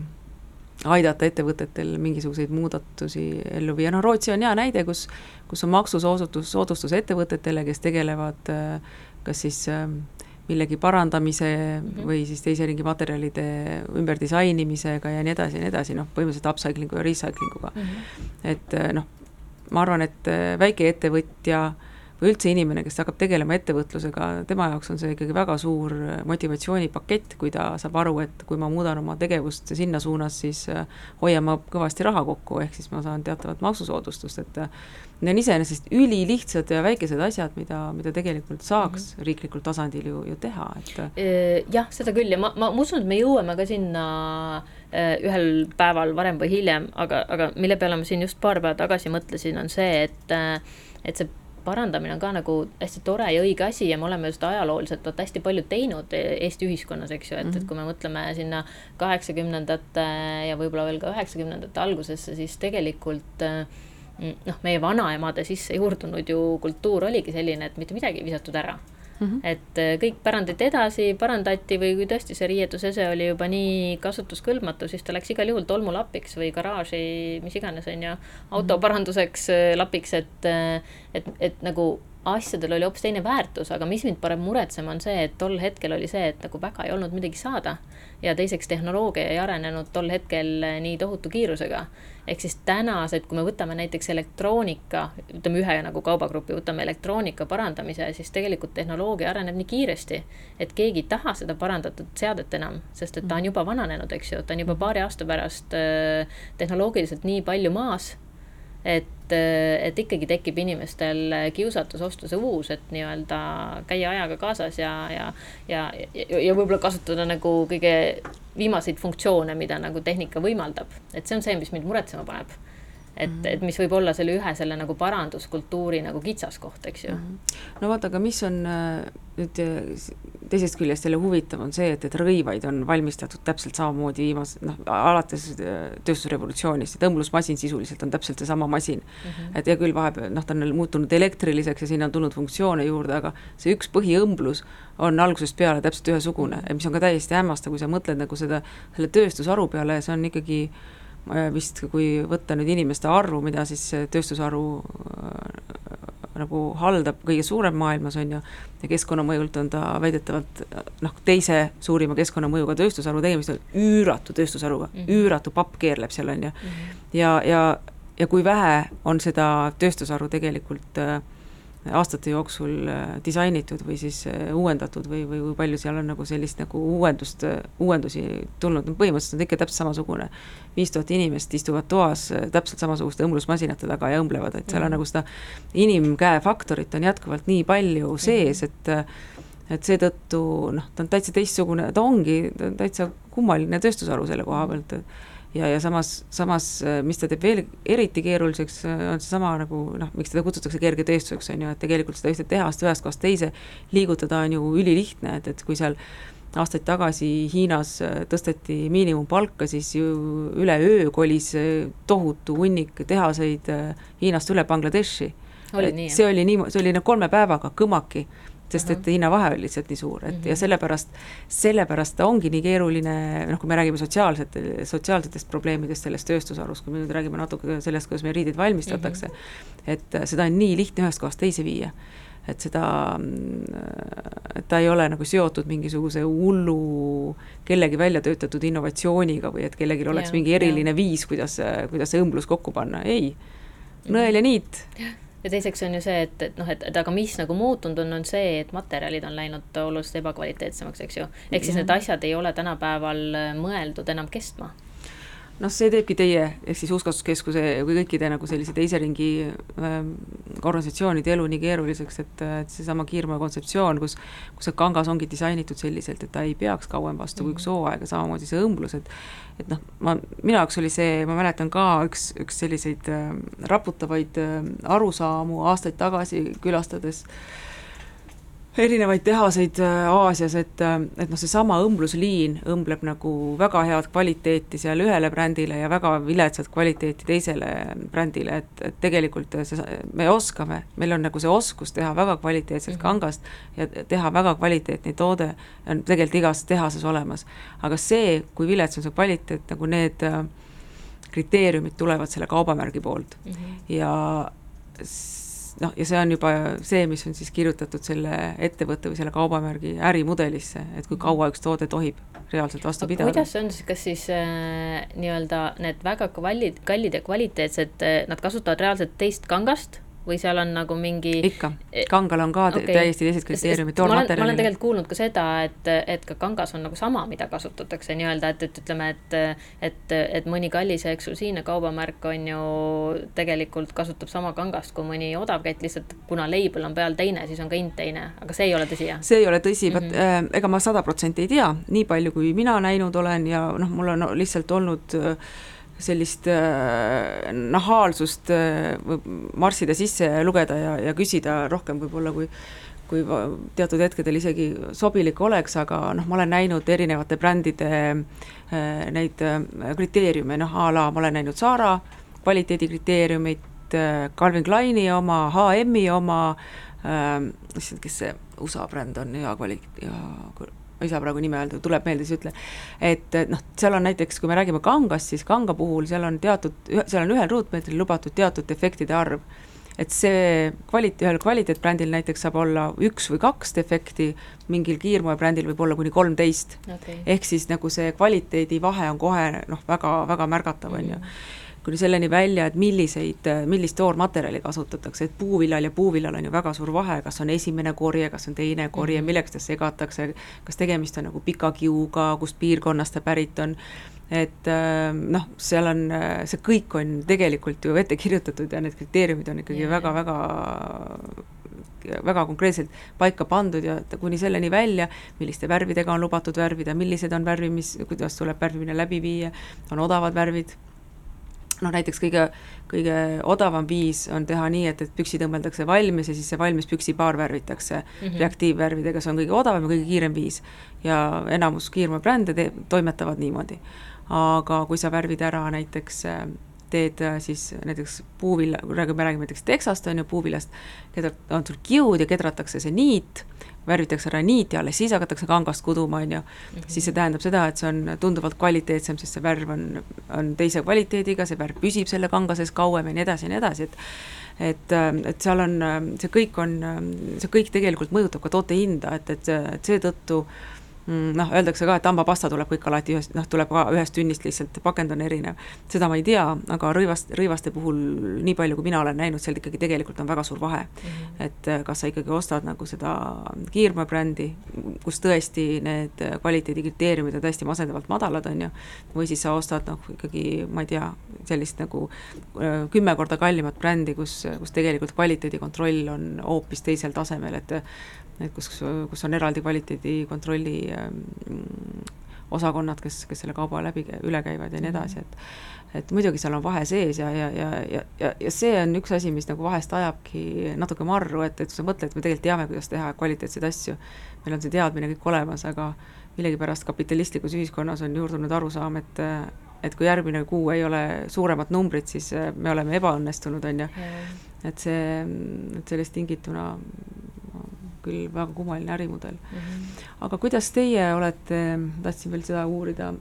aidata ettevõtetel mingisuguseid muudatusi ellu viia, noh Rootsi on hea näide, kus, kus on maksusoodustus, soodustus ettevõtetele, kes tegelevad äh, kas siis äh, millegi parandamise mm -hmm. või siis teise ringi materjalide ümberdisainimisega ja nii edasi ja nii edasi, noh, põhimõtteliselt upcycling'u ja recycling uga mm. -hmm. et äh, noh, ma arvan, et väikeettevõtja äh, või üldse inimene, kes hakkab tegelema ettevõtlusega, tema jaoks on see ikkagi väga suur motivatsioonipakett, kui ta saab aru, et kui ma muudan oma tegevust sinna suunas, siis äh, hoian ma kõvasti raha kokku, ehk siis ma saan teatavat maksusoodustust, et äh, need on iseenesest ülilihtsad ja väikesed asjad, mida, mida tegelikult saaks mm -hmm. riiklikul tasandil ju, ju teha, et äh, jah, seda küll ja ma, ma, ma usun, et me jõuame ka sinna ühel päeval, varem või hiljem, aga, aga mille peale ma siin just paar päeva tagasi mõtlesin, on see, et et see parandamine on ka nagu hästi tore ja õige asi ja me oleme just ajalooliselt vaata hästi palju teinud Eesti ühiskonnas, eks ju, et mm, -hmm. et mhm. kui me mõtleme sinna kaheksakümnendate ja võib-olla veel ka üheksakümnendate algusesse, siis tegelikult noh, meie vanaemade sisse juurdunud ju kultuur oligi selline, et mitte midagi ei visatud ära Mm -hmm. et äh, kõik pärandati edasi, parandati või kui tõesti see riietusese oli juba nii kasutuskõlbmatu, siis ta läks igal juhul tolmulapiks või garaaži, mis iganes, on ju, autoparanduseks äh, lapiks, et, äh, et, et nagu asjadel oli hoopis teine väärtus, aga mis mind paneb muretsema, on see, et tol hetkel oli see, et nagu väga ei olnud midagi saada. ja teiseks, tehnoloogia ei arenenud tol hetkel nii tohutu kiirusega. ehk siis tänased, kui me võtame näiteks elektroonika, ütleme ühe nagu kaubagrupi, võtame elektroonika parandamise, siis tegelikult tehnoloogia areneb nii kiiresti, et keegi ei taha seda parandatud seadet enam, sest et ta on juba vananenud, eks ju, ta on juba paari aasta pärast äh, tehnoloogiliselt nii palju maas et, et ikkagi tekib inimestel kiusatus osta see uus, et nii-öelda käia ajaga kaasas ja, ja, ja, ja, ja võib-olla kasutada nagu kõige viimaseid funktsioone, mida nagu tehnika võimaldab. et see on see, mis mind muretsema paneb. Et -hmm. et mis võib olla selle ühe selle nagu paranduskultuuri nagu kitsaskoht, eks ju. -hmm. no vaata, aga mis on äh, nüüd äh, teisest küljest jälle huvitav, on see, et, et rõivaid on valmistatud täpselt samamoodi viimase, noh, alates äh, tööstusrevolutsioonist, et õmblusmasin sisuliselt on täpselt seesama masin mm. -hmm. et hea küll, vahepeal noh, ta on muutunud elektriliseks ja sinna on tulnud funktsioone juurde, aga see üks põhiõmblus on algusest peale täpselt ühesugune, mhm. mis on ka täiesti hämmastav, kui sa mõtled nagu seda, selle tööstusharu peale, see on ikkagi Äh, vist, kui võtta nüüd inimeste arvu, mida siis tööstusharu äh, nagu haldab kõige suurem maailmas, on ju, ja keskkonnamõjult on ta väidetavalt noh, teise suurima keskkonnamõjuga tööstusharu, tegemist on üüratu tööstusharuga mm, -hmm. üüratu papp keerleb seal, on ju. Mhm. ja, ja, ja kui vähe on seda tööstusharu tegelikult äh, aastate jooksul äh, disainitud või siis äh, uuendatud või, või kui palju seal on nagu sellist nagu uuendust, äh, uuendusi tulnud, no põhimõtteliselt on ta ikka täpselt samasugune. viis tuhat inimest istuvad toas täpselt samasuguste õmblusmasinate taga ja õmblevad, et seal on -hmm. nagu seda inimkäe faktorit on jätkuvalt nii palju sees, mhm. et et seetõttu noh, ta on täitsa teistsugune, ta ongi, ta on täitsa kummaline tööstusharu selle koha pealt, et ja, ja samas, samas äh, mis ta teeb veel eriti keeruliseks, äh, on seesama nagu noh, miks teda kutsutakse kergetööstuseks, on ju, et tegelikult seda ühte tehast ühest kohast teise liigutada on ju ülilihtne, et, et kui seal aastaid tagasi Hiinas äh, tõsteti miinimumpalka, siis ju üleöö kolis tohutu hunnik tehaseid Hiinast üle Bangladeshi. see oli nii, see oli nagu kolme päevaga kõmaki sest et hinnavahe oli lihtsalt nii suur, et ja mhm. sellepärast, sellepärast ta ongi nii keeruline, noh, kui me räägime sotsiaalsete, sotsiaalsetest probleemidest selles tööstusharus, kui me nüüd räägime natuke sellest, kuidas meil riideid valmistatakse -hmm. et seda on nii lihtne ühest kohast teise viia et seda, et ta ei ole nagu seotud mingisuguse hullu kellegi välja töötatud innovatsiooniga või et kellelgi oleks ja, mingi eriline ja. viis, kuidas, kuidas see õmblus kokku panna, ei. nõel ja niit ja teiseks on ju see, et, et noh, et, et aga mis nagu muutunud on, on see, et materjalid on läinud oluliselt ebakvaliteetsemaks, eks ju. ehk siis need asjad ei ole tänapäeval mõeldud enam kestma noh, see teebki teie, ehk siis Uuskasutuskeskuse või kõikide nagu sellise teise ringi äh, organisatsioonide elu nii keeruliseks, et, et seesama kiirmoe kontseptsioon, kus kus see kangas ongi disainitud selliselt, et ta ei peaks kauem vastu kui üks mhm. hooaeg ja samamoodi see õmblus, et et noh, ma, minu jaoks oli see, ma mäletan ka üks, üks selliseid äh, raputavaid äh, arusaamu aastaid tagasi külastades äh, erinevaid tehaseid äh, Aasias, et, äh, et noh, seesama õmblusliin õmbleb nagu väga head kvaliteeti seal ühele brändile ja väga viletsat kvaliteeti teisele brändile, et, et tegelikult see, me oskame, meil on nagu see oskus teha väga kvaliteetset mm -hmm. kangast ja teha väga kvaliteetne toode, on tegelikult igas tehases olemas. aga see, kui vilets on see kvaliteet, nagu need äh, kriteeriumid tulevad selle kaubamärgi poolt mm -hmm. ja noh, ja see on juba see, mis on siis kirjutatud selle ettevõtte või selle kaubamärgi ärimudelisse, et kui kaua üks toode tohib reaalselt vastu pidada. kuidas on siis, kas siis äh, nii-öelda need väga kallid, kallid ja kvaliteetsed, äh, nad kasutavad reaalselt teist kangast või seal on nagu mingi ikka, kangal on ka okay. täiesti teised kriteeriumid toormaterjalile. ma olen tegelikult kuulnud ka seda, et, et ka kangas on nagu sama, mida kasutatakse nii-öelda, et, et ütleme, et et, et mõni kallis ja eksklusiivne kaubamärk on ju tegelikult kasutab sama kangast kui mõni odav kett, lihtsalt kuna label on peal teine, siis on ka hind teine, aga see ei ole tõsi, jah? see ei ole tõsi mm, -hmm. ega ma sada protsenti ei tea, nii palju, kui mina näinud olen ja noh, mul on lihtsalt olnud äh, sellist äh, nahaalsust äh, marssida sisse ja lugeda ja, ja küsida rohkem võib-olla, kui kui teatud hetkedel isegi sobilik oleks, aga noh, ma olen näinud erinevate brändide äh, neid äh, kriteeriume, noh a la ma olen näinud Zara kvaliteedikriteeriumit äh,, Calvin Kleini oma, HM-i oma äh,, issand, kes see USA bränd on, hea kvali-, hea ma ei saa praegu nime öelda, tuleb meelde, siis ütlen. et noh, seal on näiteks, kui me räägime kangast, siis kanga puhul seal on teatud, seal on ühel ruutmeetril lubatud teatud defektide arv. et see kvalit-, ühel kvaliteetbrändil näiteks saab olla üks või kaks defekti, mingil kiirmoebrändil võib olla kuni kolmteist okay.. ehk siis nagu see kvaliteedivahe on kohe noh, väga, väga märgatav, on ju mm kuni selleni välja, et milliseid, millist toormaterjali kasutatakse, et puuviljal ja puuviljal on ju väga suur vahe, kas on esimene korje, kas on teine korje, mhm. millega seda segatakse, kas tegemist on nagu pika kiuga, kust piirkonnast ta pärit on, et äh, noh, seal on, see kõik on tegelikult ju ette kirjutatud ja need kriteeriumid on ikkagi väga-väga väga konkreetselt paika pandud ja kuni selleni välja, milliste värvidega on lubatud värvida, millised on värvimis, kuidas tuleb värvimine läbi viia, on odavad värvid noh, näiteks kõige, kõige odavam viis on teha nii, et, et püksi tõmmeldakse valmis ja siis see valmis püksipaar värvitakse mm -hmm. reaktiivvärvidega, see on kõige odavam ja kõige kiirem viis. ja enamus kiirmebrände te-, toimetavad niimoodi. aga kui sa värvid ära näiteks teed siis näiteks puuvilla, kui me räägime näiteks teksast, on ju, puuvillast, keda on sul kiud ja kedratakse see niit värvitakse ära niit ja alles siis hakatakse kangast kuduma, on ju, mhm. siis see tähendab seda, et see on tunduvalt kvaliteetsem, sest see värv on, on teise kvaliteediga, see värv püsib selle kanga sees kauem ja nii edasi ja nii edasi, et et, et seal on, see kõik on, see kõik tegelikult mõjutab ka toote hinda, et, et, et seetõttu Mm, noh, öeldakse ka, et hambapasta tuleb kõik alati ühest, noh, tuleb ka ühest tünnist lihtsalt, pakend on erinev. seda ma ei tea, aga rõivast, rõivaste puhul, nii palju, kui mina olen näinud, seal ikkagi tegelikult on väga suur vahe mm. -hmm. et äh, kas sa ikkagi ostad nagu seda kiirmabrändi, kus tõesti need kvaliteedikriteeriumid on tõesti masendavalt madalad, on ju, või siis sa ostad noh, ikkagi ma ei tea, sellist nagu äh, kümme korda kallimat brändi, kus, kus tegelikult kvaliteedikontroll on hoopis teisel tasemel, et et kus, kus on eraldi kvaliteedikontrolli ähm, osakonnad, kes, kes selle kauba läbi, üle käivad ja nii edasi, et et muidugi seal on vahe sees ja, ja, ja, ja, ja, ja see on üks asi, mis nagu vahest ajabki natuke marru, et, et sa mõtled, me tegelikult teame, kuidas teha kvaliteetseid asju, meil on see teadmine kõik olemas, aga millegipärast kapitalistlikus ühiskonnas on juurdunud arusaam, et et kui järgmine kuu ei ole suuremat numbrit, siis me oleme ebaõnnestunud, on ju. et see, et sellest tingituna küll väga kummaline ärimudel mm. -hmm. aga kuidas teie olete, tahtsin veel seda uurida,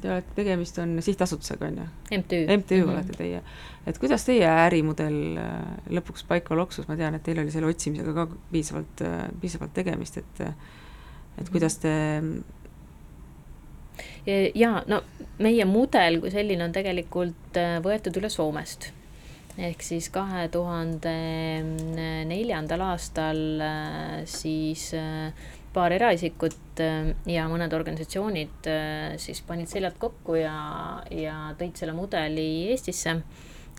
te olete, tegemist on sihtasutusega, on ju? MTÜ. MTÜ mm -hmm. olete teie. et kuidas teie ärimudel äh, lõpuks paika loksus, ma tean, et teil oli selle otsimisega ka piisavalt, äh, piisavalt tegemist, et et kuidas te jaa, no meie mudel kui selline on tegelikult äh, võetud üle Soomest ehk siis kahe tuhande neljandal aastal äh, siis äh, paar eraisikut äh, ja mõned organisatsioonid siis panid seljad kokku ja, ja tõid selle mudeli Eestisse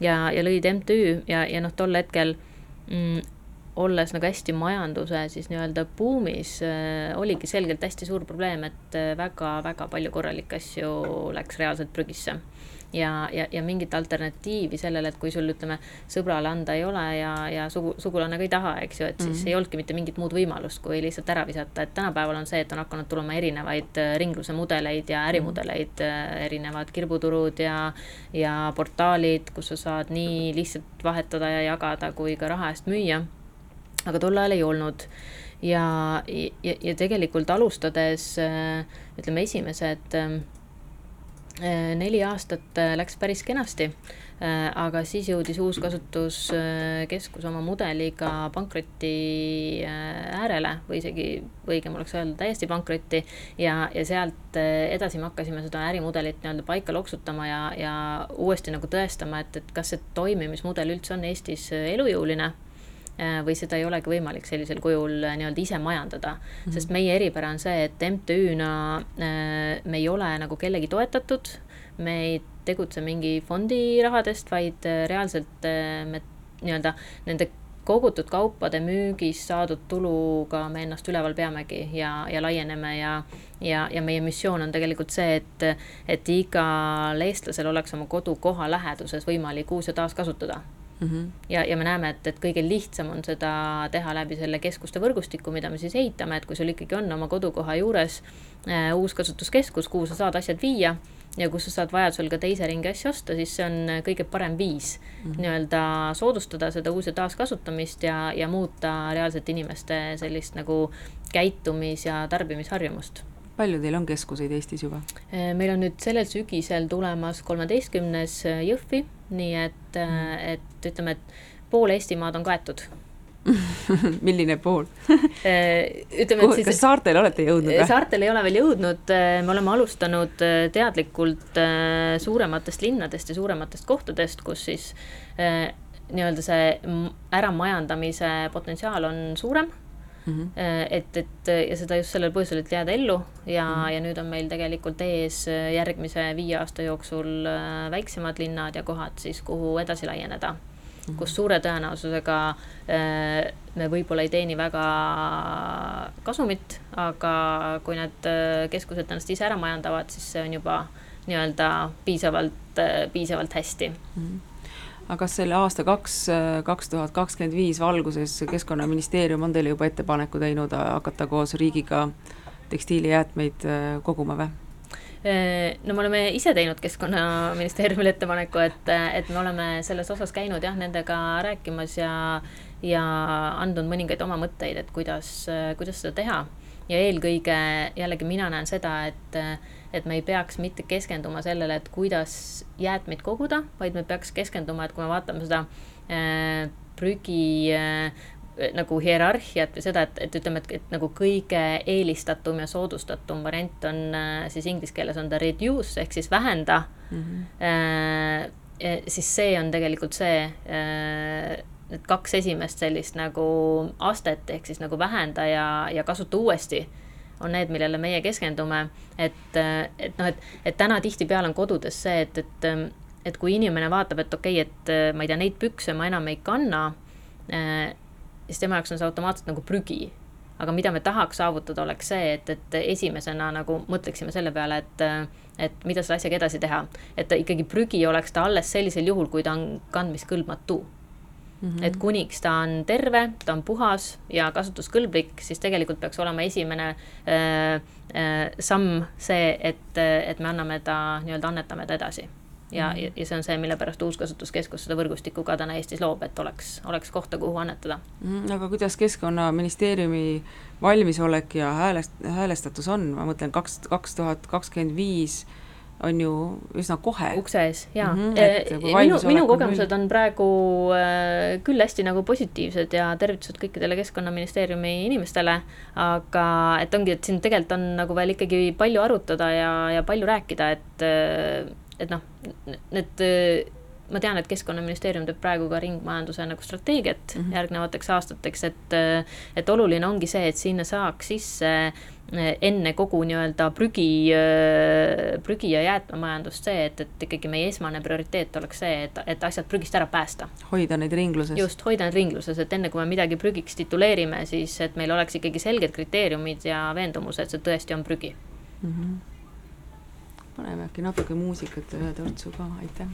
ja, ja lõid MTÜ ja, ja noh, tol hetkel mm, olles nagu hästi majanduse siis nii-öelda buumis äh,, oligi selgelt hästi suur probleem, et väga-väga palju korralikke asju läks reaalselt prügisse ja, ja, ja mingit alternatiivi sellele, et kui sul ütleme, sõbrale anda ei ole ja, ja sugu, sugulane ka ei taha, eks ju, et siis mm -hmm. ei olnudki mitte mingit muud võimalust, kui lihtsalt ära visata, et tänapäeval on see, et on hakanud tulema erinevaid äh, ringluse mudeleid ja ärimudeleid mm, -hmm. erinevad kirbuturud ja, ja portaalid, kus sa saad nii lihtsalt vahetada ja jagada kui ka raha eest müüa. aga tol ajal ei olnud ja, ja, ja tegelikult alustades äh, ütleme, esimesed ähm, Äh, neli aastat äh, läks päris kenasti, äh, aga siis jõudis uus kasutuskeskus oma mudeliga pankroti äärele või isegi õigem oleks öelda täiesti pankrotti. ja, ja sealt edasi me hakkasime seda ärimudelit nii-öelda paika loksutama ja, ja uuesti nagu tõestama, et, et kas see toimimismudel üldse on Eestis elujõuline või seda ei olegi võimalik sellisel kujul nii-öelda ise majandada mm. -hmm. sest meie eripära on see, et MTÜ-na me ei ole nagu kellegi toetatud, me ei tegutse mingi fondi rahadest, vaid reaalselt me nii-öelda nende kogutud kaupade müügist saadud tuluga me ennast üleval peamegi ja, ja laieneme ja, ja, ja meie missioon on tegelikult see, et, et igal eestlasel oleks oma kodukoha läheduses võimalik uus ja taaskasutada Mm -hmm. ja, ja me näeme, et, et kõige lihtsam on seda teha läbi selle keskuste võrgustiku, mida me siis ehitame, et kui sul ikkagi on oma kodukoha juures äh, uus kasutuskeskus, kuhu sa saad asjad viia ja kus sa saad vajadusel ka teise ringi asju osta, siis see on kõige parem viis mm -hmm. nii-öelda soodustada seda uus ja taaskasutamist ja, ja muuta reaalselt inimeste sellist nagu käitumis- ja tarbimisharjumust palju teil on keskuseid Eestis juba? Äh, meil on nüüd sellel sügisel tulemas kolmeteistkümnes äh, Jõhvi, nii et mm., et ütleme, et pool Eestimaad on kaetud milline pool ütleme, et siis. kas saartele olete jõudnud või? saartele ei ole veel jõudnud, me oleme alustanud teadlikult suurematest linnadest ja suurematest kohtadest, kus siis nii-öelda see äramajandamise potentsiaal on suurem mm. -hmm. et, et ja seda just sellel põhjusel, et jääda ellu ja mm, -hmm. ja nüüd on meil tegelikult ees äh, järgmise viie aasta jooksul äh, väiksemad linnad ja kohad siis, kuhu edasi laieneda kus suure tõenäosusega äh, me võib-olla ei teeni väga kasumit, aga kui need äh, keskused ennast ise ära majandavad, siis see on juba nii-öelda piisavalt, piisavalt hästi mm. -hmm aga kas selle aasta kaks, kaks tuhat kakskümmend viis valguses Keskkonnaministeerium on teile juba ettepaneku teinud hakata koos riigiga tekstiilijäätmeid koguma või? no me oleme ise teinud Keskkonnaministeeriumile ettepaneku, et, et me oleme selles osas käinud jah, nendega rääkimas ja, ja andnud mõningaid oma mõtteid, et kuidas, kuidas seda teha. ja eelkõige jällegi mina näen seda, et, et me ei peaks mitte keskenduma sellele, et kuidas jäätmeid koguda, vaid me peaks keskenduma, et kui me vaatame seda äh, prügi äh, nagu hierarhiat või seda, et, et ütleme, et, et nagu kõige eelistatum ja soodustatum variant on äh, siis inglise keeles on ta reduce ehk siis vähenda mm. -hmm. Äh, siis see on tegelikult see äh,, need kaks esimest sellist nagu astet ehk siis nagu vähenda ja, ja kasuta uuesti on need, millele meie keskendume, et, et noh, et, et täna tihtipeale on kodudes see, et, et, et kui inimene vaatab, et okei okay,, et ma ei tea, neid pükse ma enam ei kanna äh,, siis tema jaoks on see automaatselt nagu prügi. aga mida me tahaks saavutada, oleks see, et, et esimesena nagu mõtleksime selle peale, et, et mida selle asjaga edasi teha. et ikkagi prügi oleks ta alles sellisel juhul, kui ta on kandmiskõlbmatu Mm -hmm. et kuniks ta on terve, ta on puhas ja kasutuskõlblik, siis tegelikult peaks olema esimene äh, äh, samm see, et, et me anname ta, nii-öelda annetame ta edasi ja mm, -hmm. ja see on see, mille pärast Uuskasutuskeskus seda võrgustikku ka täna Eestis loob, et oleks, oleks kohta, kuhu annetada mm. -hmm. aga kuidas Keskkonnaministeeriumi valmisolek ja häälest, häälestatus on, ma mõtlen kaks, kaks tuhat kakskümmend viis on ju üsna kohe. ukse ees, jaa mm. -hmm, minu, minu kogemused on praegu äh, küll hästi nagu positiivsed ja tervitused kõikidele Keskkonnaministeeriumi inimestele, aga et ongi, et siin tegelikult on nagu veel ikkagi palju arutada ja, ja palju rääkida, et äh, et noh, need ma tean, et Keskkonnaministeerium teeb praegu ka ringmajanduse nagu strateegiat mm -hmm. järgnevateks aastateks, et, et oluline ongi see, et sinna saaks sisse enne kogu nii-öelda prügi, prügi ja jäätmemajandust see, et, et ikkagi meie esmane prioriteet oleks see, et, et asjad prügist ära päästa. hoida neid ringluses. just, hoida neid ringluses, et enne kui me midagi prügiks tituleerime, siis et meil oleks ikkagi selged kriteeriumid ja veendumus, et see tõesti on prügi mm. -hmm paneme äkki natuke muusikat ühe tortsu ka, aitäh.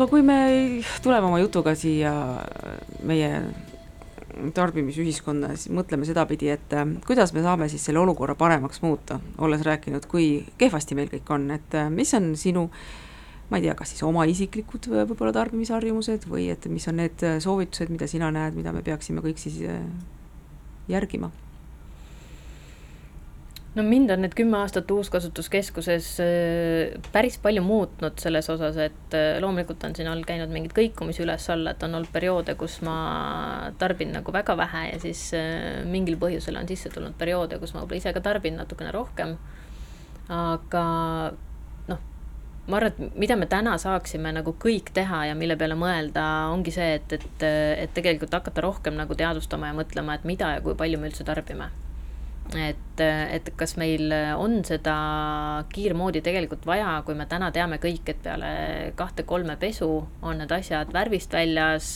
Aga kui me tuleme oma jutuga siia meie tarbimisühiskonna, siis mõtleme sedapidi, et äh, kuidas me saame siis selle olukorra paremaks muuta, olles rääkinud, kui kehvasti meil kõik on, et äh, mis on sinu ma ei tea, kas siis oma isiklikud äh, võib-olla tarbimisharjumused või et mis on need soovitused, mida sina näed, mida me peaksime kõik siis järgima no mind on need kümme aastat Uuskasutuskeskuses äh, päris palju muutnud selles osas, et äh, loomulikult on siin all käinud mingeid kõikumisi üles-alla, et on olnud perioode, kus ma tarbin nagu väga vähe ja siis äh, mingil põhjusel on sisse tulnud perioode, kus ma võib-olla ise ka tarbin natukene rohkem. aga noh, ma arvan, et mida me täna saaksime nagu kõik teha ja mille peale mõelda, ongi see, et, et, et tegelikult hakata rohkem nagu teadvustama ja mõtlema, et mida ja kui palju me üldse tarbime et, et kas meil on seda kiirmoodi tegelikult vaja, kui me täna teame kõik, et peale kahte-kolme pesu on need asjad värvist väljas,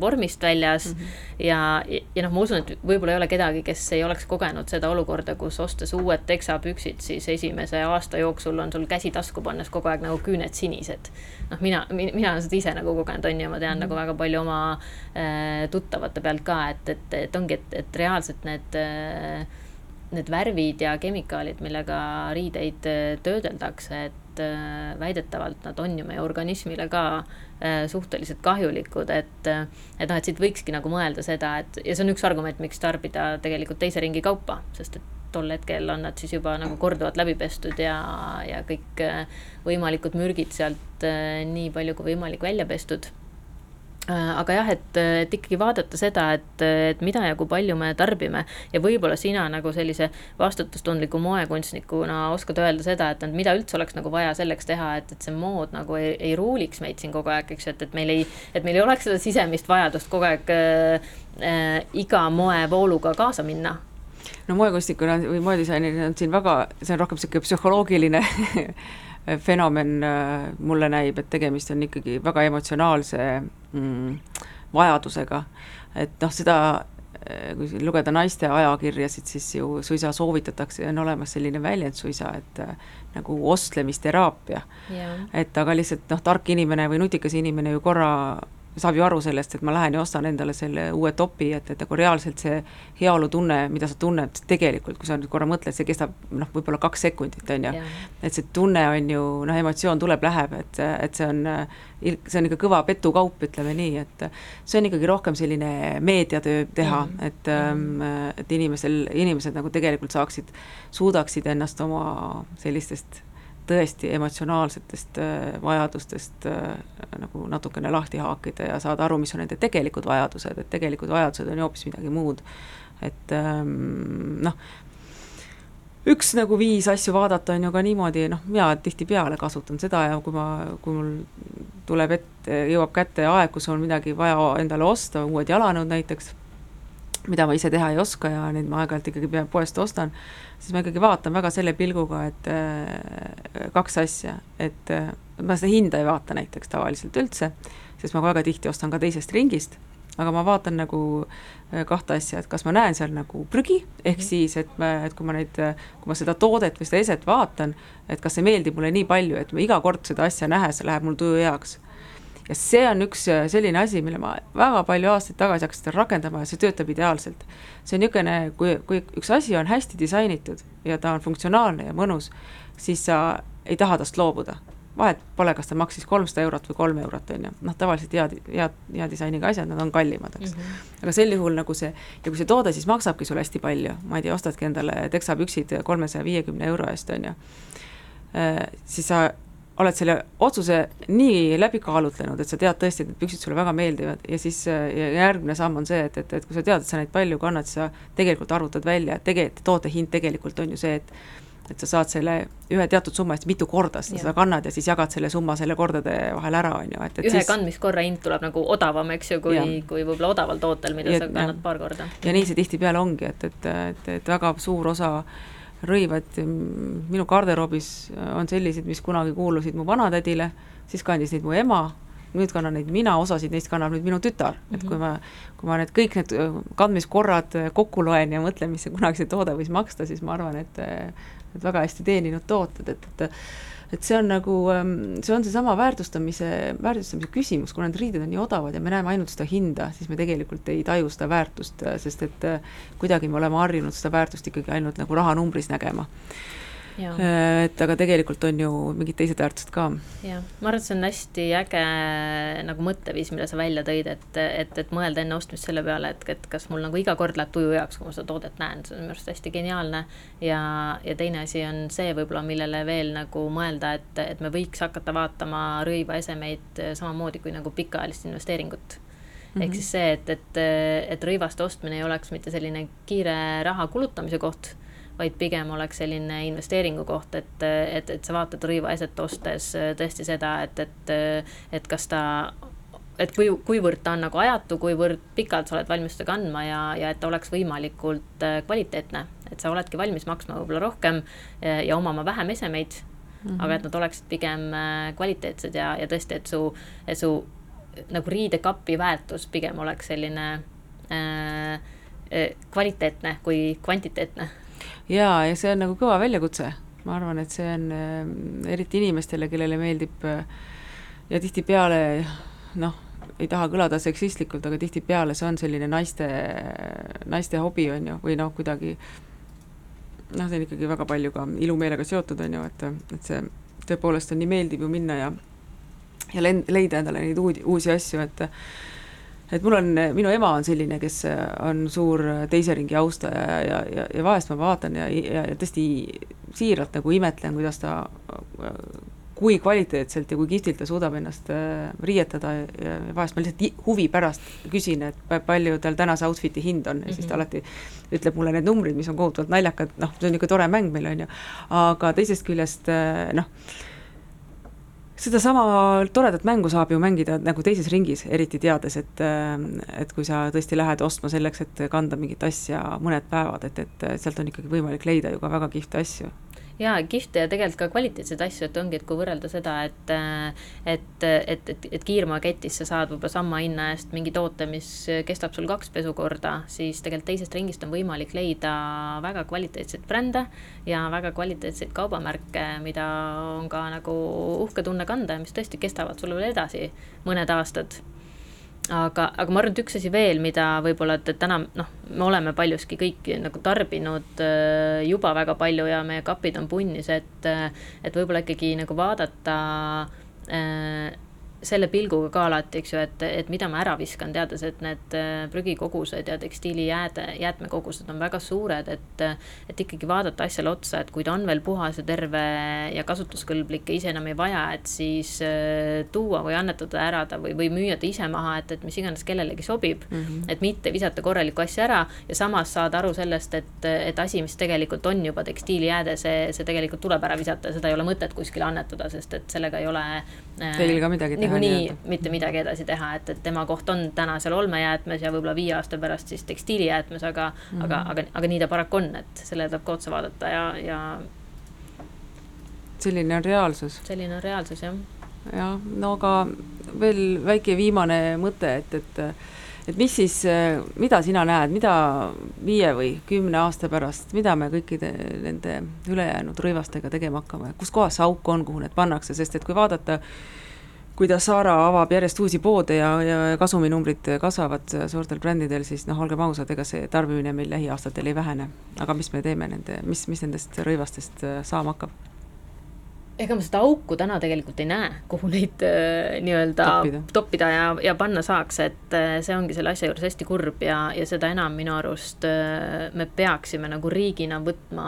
vormist väljas mm. -hmm. ja, ja noh, ma usun, et võib-olla ei ole kedagi, kes ei oleks kogenud seda olukorda, kus ostes uued teksapüksid, siis esimese aasta jooksul on sul käsi tasku pannes kogu aeg nagu küüned sinised. noh, mina, mina olen seda ise nagu kogenud, on ju, ma tean mm -hmm. nagu väga palju oma äh, tuttavate pealt ka, et, et, et ongi, et, et reaalselt need äh, need värvid ja kemikaalid, millega riideid äh, töödeldakse, et äh, väidetavalt nad on ju meie organismile ka äh, suhteliselt kahjulikud, et, et noh, et siit võikski nagu mõelda seda, et ja see on üks argument, miks tarbida tegelikult teise ringi kaupa, sest et tol hetkel on nad siis juba nagu korduvalt läbi pestud ja, ja kõik võimalikud mürgid sealt nii palju kui võimalik välja pestud aga jah, et, et ikkagi vaadata seda, et, et mida ja kui palju me tarbime. Ja võib-olla sina nagu sellise vastutustundliku moekunstnikuna oskad öelda seda, et, et mida üldse oleks nagu vaja selleks teha, et, et see mood nagu ei, ei ruuliks meid siin kogu aeg, eks ju, et, et meil ei, et meil ei oleks seda sisemist vajadust kogu aeg äh, äh, iga moevooluga kaasa minna. No moekunstnikuna või moedisainerina on siin väga, see on rohkem niisugune psühholoogiline fenomen äh, mulle näib, et tegemist on ikkagi väga emotsionaalse mm, vajadusega, et noh, seda äh, kui lugeda naiste ajakirjasid, siis ju suisa soovitatakse, on olemas selline väljend suisa, et äh, nagu ostlemisteraapia yeah.. et aga lihtsalt noh, tark inimene või nutikas inimene ju korra saab ju aru sellest, et ma lähen ja ostan endale selle uue topi, et, et nagu reaalselt see heaolutunne, mida sa tunned tegelikult, kui sa nüüd korra mõtled, see kestab noh, võib-olla kaks sekundit, on ju. et see tunne on ju, noh, emotsioon tuleb, läheb, et, et see on, see on ikka kõva petukaup, ütleme nii, et see on ikkagi rohkem selline meediatöö teha mm, -hmm. et mm., et inimesel, inimesed nagu tegelikult saaksid, suudaksid ennast oma sellistest tõesti emotsionaalsetest äh, vajadustest äh, nagu natukene lahti haakida ja saada aru, mis on nende tegelikud vajadused, et tegelikud vajadused on ju hoopis midagi muud. et ähm, noh, üks nagu viis asju vaadata on ju ka niimoodi, noh, mina tihtipeale kasutan seda ja kui ma, kui mul tuleb ette, jõuab kätte aeg, kus on midagi vaja endale osta, uued jalanõud näiteks mida ma ise teha ei oska ja neid ma aeg-ajalt ikkagi poest ostan, siis ma ikkagi vaatan väga selle pilguga, et äh, kaks asja, et äh, ma seda hinda ei vaata näiteks tavaliselt üldse, sest ma väga tihti ostan ka teisest ringist, aga ma vaatan nagu äh, kahte asja, et kas ma näen seal nagu prügi, ehk -hmm. siis, et ma, et kui ma neid, kui ma seda toodet või seda eset vaatan, et kas see meeldib mulle nii palju, et ma iga kord seda asja nähes läheb mul tuju heaks ja see on üks äh, selline asi, mille ma väga palju aastaid tagasi hakkasin rakendama ja see töötab ideaalselt. see on niisugune, kui, kui üks asi on hästi disainitud ja ta on funktsionaalne ja mõnus, siis sa ei taha tast loobuda. vahet pole, kas ta maksis kolmsada eurot või kolm eurot, on ju, noh, tavaliselt hea, hea, hea disainiga asjad, nad on kallimad, eks mm. -hmm. aga sel juhul nagu see, ja kui see toode siis maksabki sulle hästi palju, ma ei tea, ostadki endale teksapüksid kolmesaja viiekümne euro eest, on ju, äh, siis sa oled selle otsuse nii läbi kaalutlenud, et sa tead tõesti, et need püksid sulle väga meeldivad ja siis ja järgmine samm on see, et, et, et kui sa tead, et sa neid palju kannad, siis sa tegelikult arvutad välja, et tegelikult toote hind tegelikult on ju see, et et sa saad selle ühe teatud summa eest mitu korda seda, seda kannad ja siis jagad selle summa selle kordade vahel ära, on ju, et, et ühe siis... kandmiskorra hind tuleb nagu odavam, eks ju, kui, kui võib-olla odaval tootel, mida ja, sa kannad ja. paar korda. ja nii see tihtipeale ongi, et, et, et, et väga suur osa äh, rõivad minu garderoobis on sellised, mis kunagi kuulusid mu vanatädile, siis kandis neid mu ema, nüüd kannan neid mina, osasid neist kannab nüüd minu tütar. Mm, et kui ma, kui ma need kõik need kandmiskorrad kokku loen ja mõtlen, mis see kunagi see toode võis maksta, siis ma arvan, et, et väga hästi teeninud tooted, et, et et see on nagu, ähm, see on seesama väärtustamise, väärtustamise küsimus, kuna need riided on nii odavad ja me näeme ainult seda hinda, siis me tegelikult ei taju seda väärtust, sest et kuidagi me oleme harjunud seda väärtust ikkagi ainult nagu rahanumbris nägema. Äh, et aga tegelikult on ju mingid teised väärtused ka. jah, ma arvan, et see on hästi äge nagu mõtteviis, mille sa välja tõid, et, et, et mõelda enne ostmist selle peale, et, et kas mul nagu iga kord läheb tuju heaks, kui ma seda toodet näen, see on minu arust hästi geniaalne. ja, ja teine asi on see võib-olla, millele veel nagu mõelda, et, et me võiks hakata vaatama rõivaesemeid samamoodi kui nagu pikaajalist investeeringut Mm -hmm. ehk siis see, et, et, et rõivaste ostmine ei oleks mitte selline kiire raha kulutamise koht, vaid pigem oleks selline investeeringu koht, et, et, et sa vaatad rõivaeset ostes tõesti seda, et, et, et kas ta et kui, kuivõrd ta on nagu ajatu, kuivõrd pikalt sa oled valmis seda kandma ja, ja et ta oleks võimalikult äh, kvaliteetne. et sa oledki valmis maksma võib-olla rohkem ja, omama vähem esemeid mm, -hmm. aga et nad oleksid pigem äh, kvaliteetsed ja, ja tõesti, et su, su nagu riidekapi väärtus pigem oleks selline äh, äh kvaliteetne kui kvantiteetne jaa, ja see on nagu kõva väljakutse, ma arvan, et see on äh, eriti inimestele, kellele meeldib äh, ja tihtipeale noh, ei taha kõlada seksistlikult, aga tihtipeale see on selline naiste, naiste hobi, on ju, või noh, kuidagi noh, see on ikkagi väga palju ka ilumeelega seotud, on ju, et, et see tõepoolest on nii meeldiv ju minna ja ja lend-, leida endale neid uudi, uusi asju, et et mul on, minu ema on selline, kes on suur teise ringi austaja ja, ja, ja, ja vahest ma vaatan ja, ja, ja tõesti siiralt nagu imetlen, kuidas ta, kui kvaliteetselt ja kui kihvtilt ta suudab ennast äh, riietada ja vahest ma lihtsalt huvi pärast küsin, et palju tal tänase outfit'i hind on ja mm -hmm. siis ta mhm. alati ütleb mulle need numbrid, mis on kohutavalt naljakad, noh, see on niisugune tore mäng meil, on ju, aga teisest küljest äh, noh, sedasama toredat mängu saab ju mängida nagu teises ringis, eriti teades, et et kui sa tõesti lähed ostma selleks, et kanda mingit asja mõned päevad, et, et sealt on ikkagi võimalik leida ju ka väga kihvte asju jaa, kihvte ja tegelikult ka kvaliteetseid asju, et ongi, et kui võrrelda seda, et et, et, et, et kiirmoeketis sa saad võib-olla sama hinna eest mingi toote, mis kestab sul kaks pesukorda, siis tegelikult teisest ringist on võimalik leida väga kvaliteetseid brände ja väga kvaliteetseid kaubamärke, mida on ka nagu uhke tunne kanda ja mis tõesti kestavad sulle veel edasi mõned aastad aga, aga ma arvan, et üks asi veel, mida võib-olla, et, et täna noh, me oleme paljuski kõik nagu tarbinud äh, juba väga palju ja meie kapid on punnis, et, äh, et võib-olla ikkagi nagu vaadata äh, selle pilguga ka alati, eks ju, et, et mida ma ära viskan, teades, et need äh, prügikogused ja tekstiilijääde, jäätmekogused on väga suured, et, et ikkagi vaadata asjale otsa, et kui ta on veel puhas ja terve ja kasutuskõlblik ja ise enam ei vaja, et siis äh, tuua või annetada ära ta või, või müüa ta ise maha, et, et mis iganes kellelegi sobib mm. -hmm. et mitte visata korralikku asja ära ja samas saada aru sellest, et, et asi, mis tegelikult on juba tekstiilijääde, see, see tegelikult tuleb ära visata ja seda ei ole mõtet kuskile annetada, sest et sellega ei ole äh, Teil ka midagi teha niikuinii mitte midagi edasi teha, et, et tema koht on täna seal olmejäätmes ja võib-olla viie aasta pärast siis tekstiilijäätmes, aga mm, -hmm. aga, aga, aga nii ta paraku on, et sellele tuleb ka otsa vaadata ja, ja. selline on reaalsus. selline on reaalsus, jah. jah, no aga veel väike viimane mõte, et, et et mis siis, mida sina näed, mida viie või kümne aasta pärast, mida me kõikide nende ülejäänud rõivastega tegema hakkame, kus kohas see auk on, kuhu need pannakse, sest et kui vaadata kuidas Zara avab järjest uusi poode ja, ja kasuminumbrid kasvavad suurtel brändidel, siis noh, olgem ausad, ega see tarbimine meil lähiaastatel ei vähene. aga mis me teeme nende, mis, mis nendest rõivastest äh, saama hakkab? ega ma seda auku täna tegelikult ei näe, kuhu neid äh, nii-öelda toppida. toppida ja, ja panna saaks, et äh, see ongi selle asja juures hästi kurb ja, ja seda enam minu arust äh, me peaksime nagu riigina võtma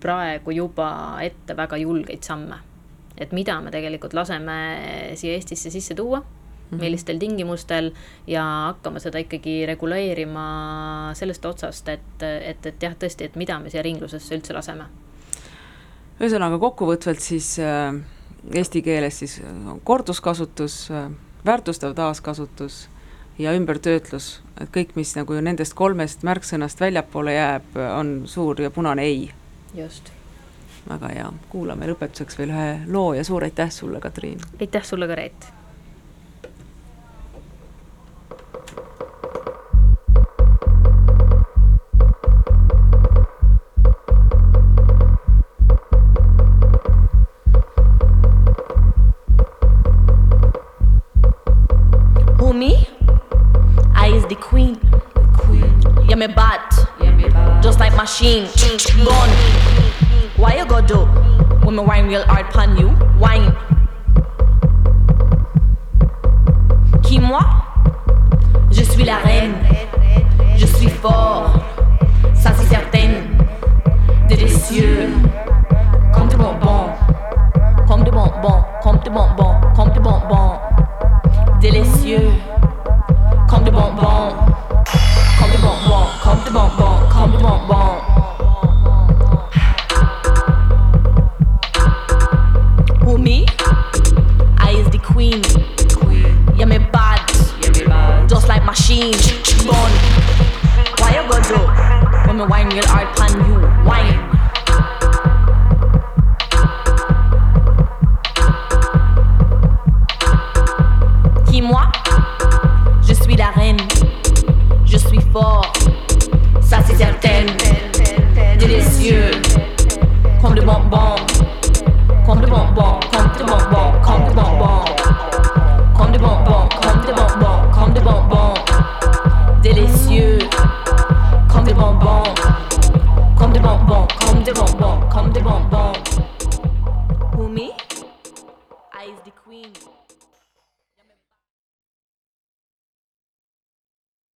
praegu juba ette väga julgeid samme et mida me tegelikult laseme siia Eestisse sisse tuua mm, -hmm. millistel tingimustel ja hakkama seda ikkagi reguleerima sellest otsast, et, et, et jah, tõesti, et mida me siia ringlusesse üldse laseme. ühesõnaga kokkuvõtvalt siis äh, eesti keeles siis korduskasutus äh,, väärtustav taaskasutus ja ümbertöötlus, et kõik, mis nagu nendest kolmest märksõnast väljapoole jääb, on suur ja punane ei. just väga hea, kuulame lõpetuseks veel ühe loo ja suur aitäh sulle, Katriin! aitäh sulle ka, Reet! machine. Real hard pan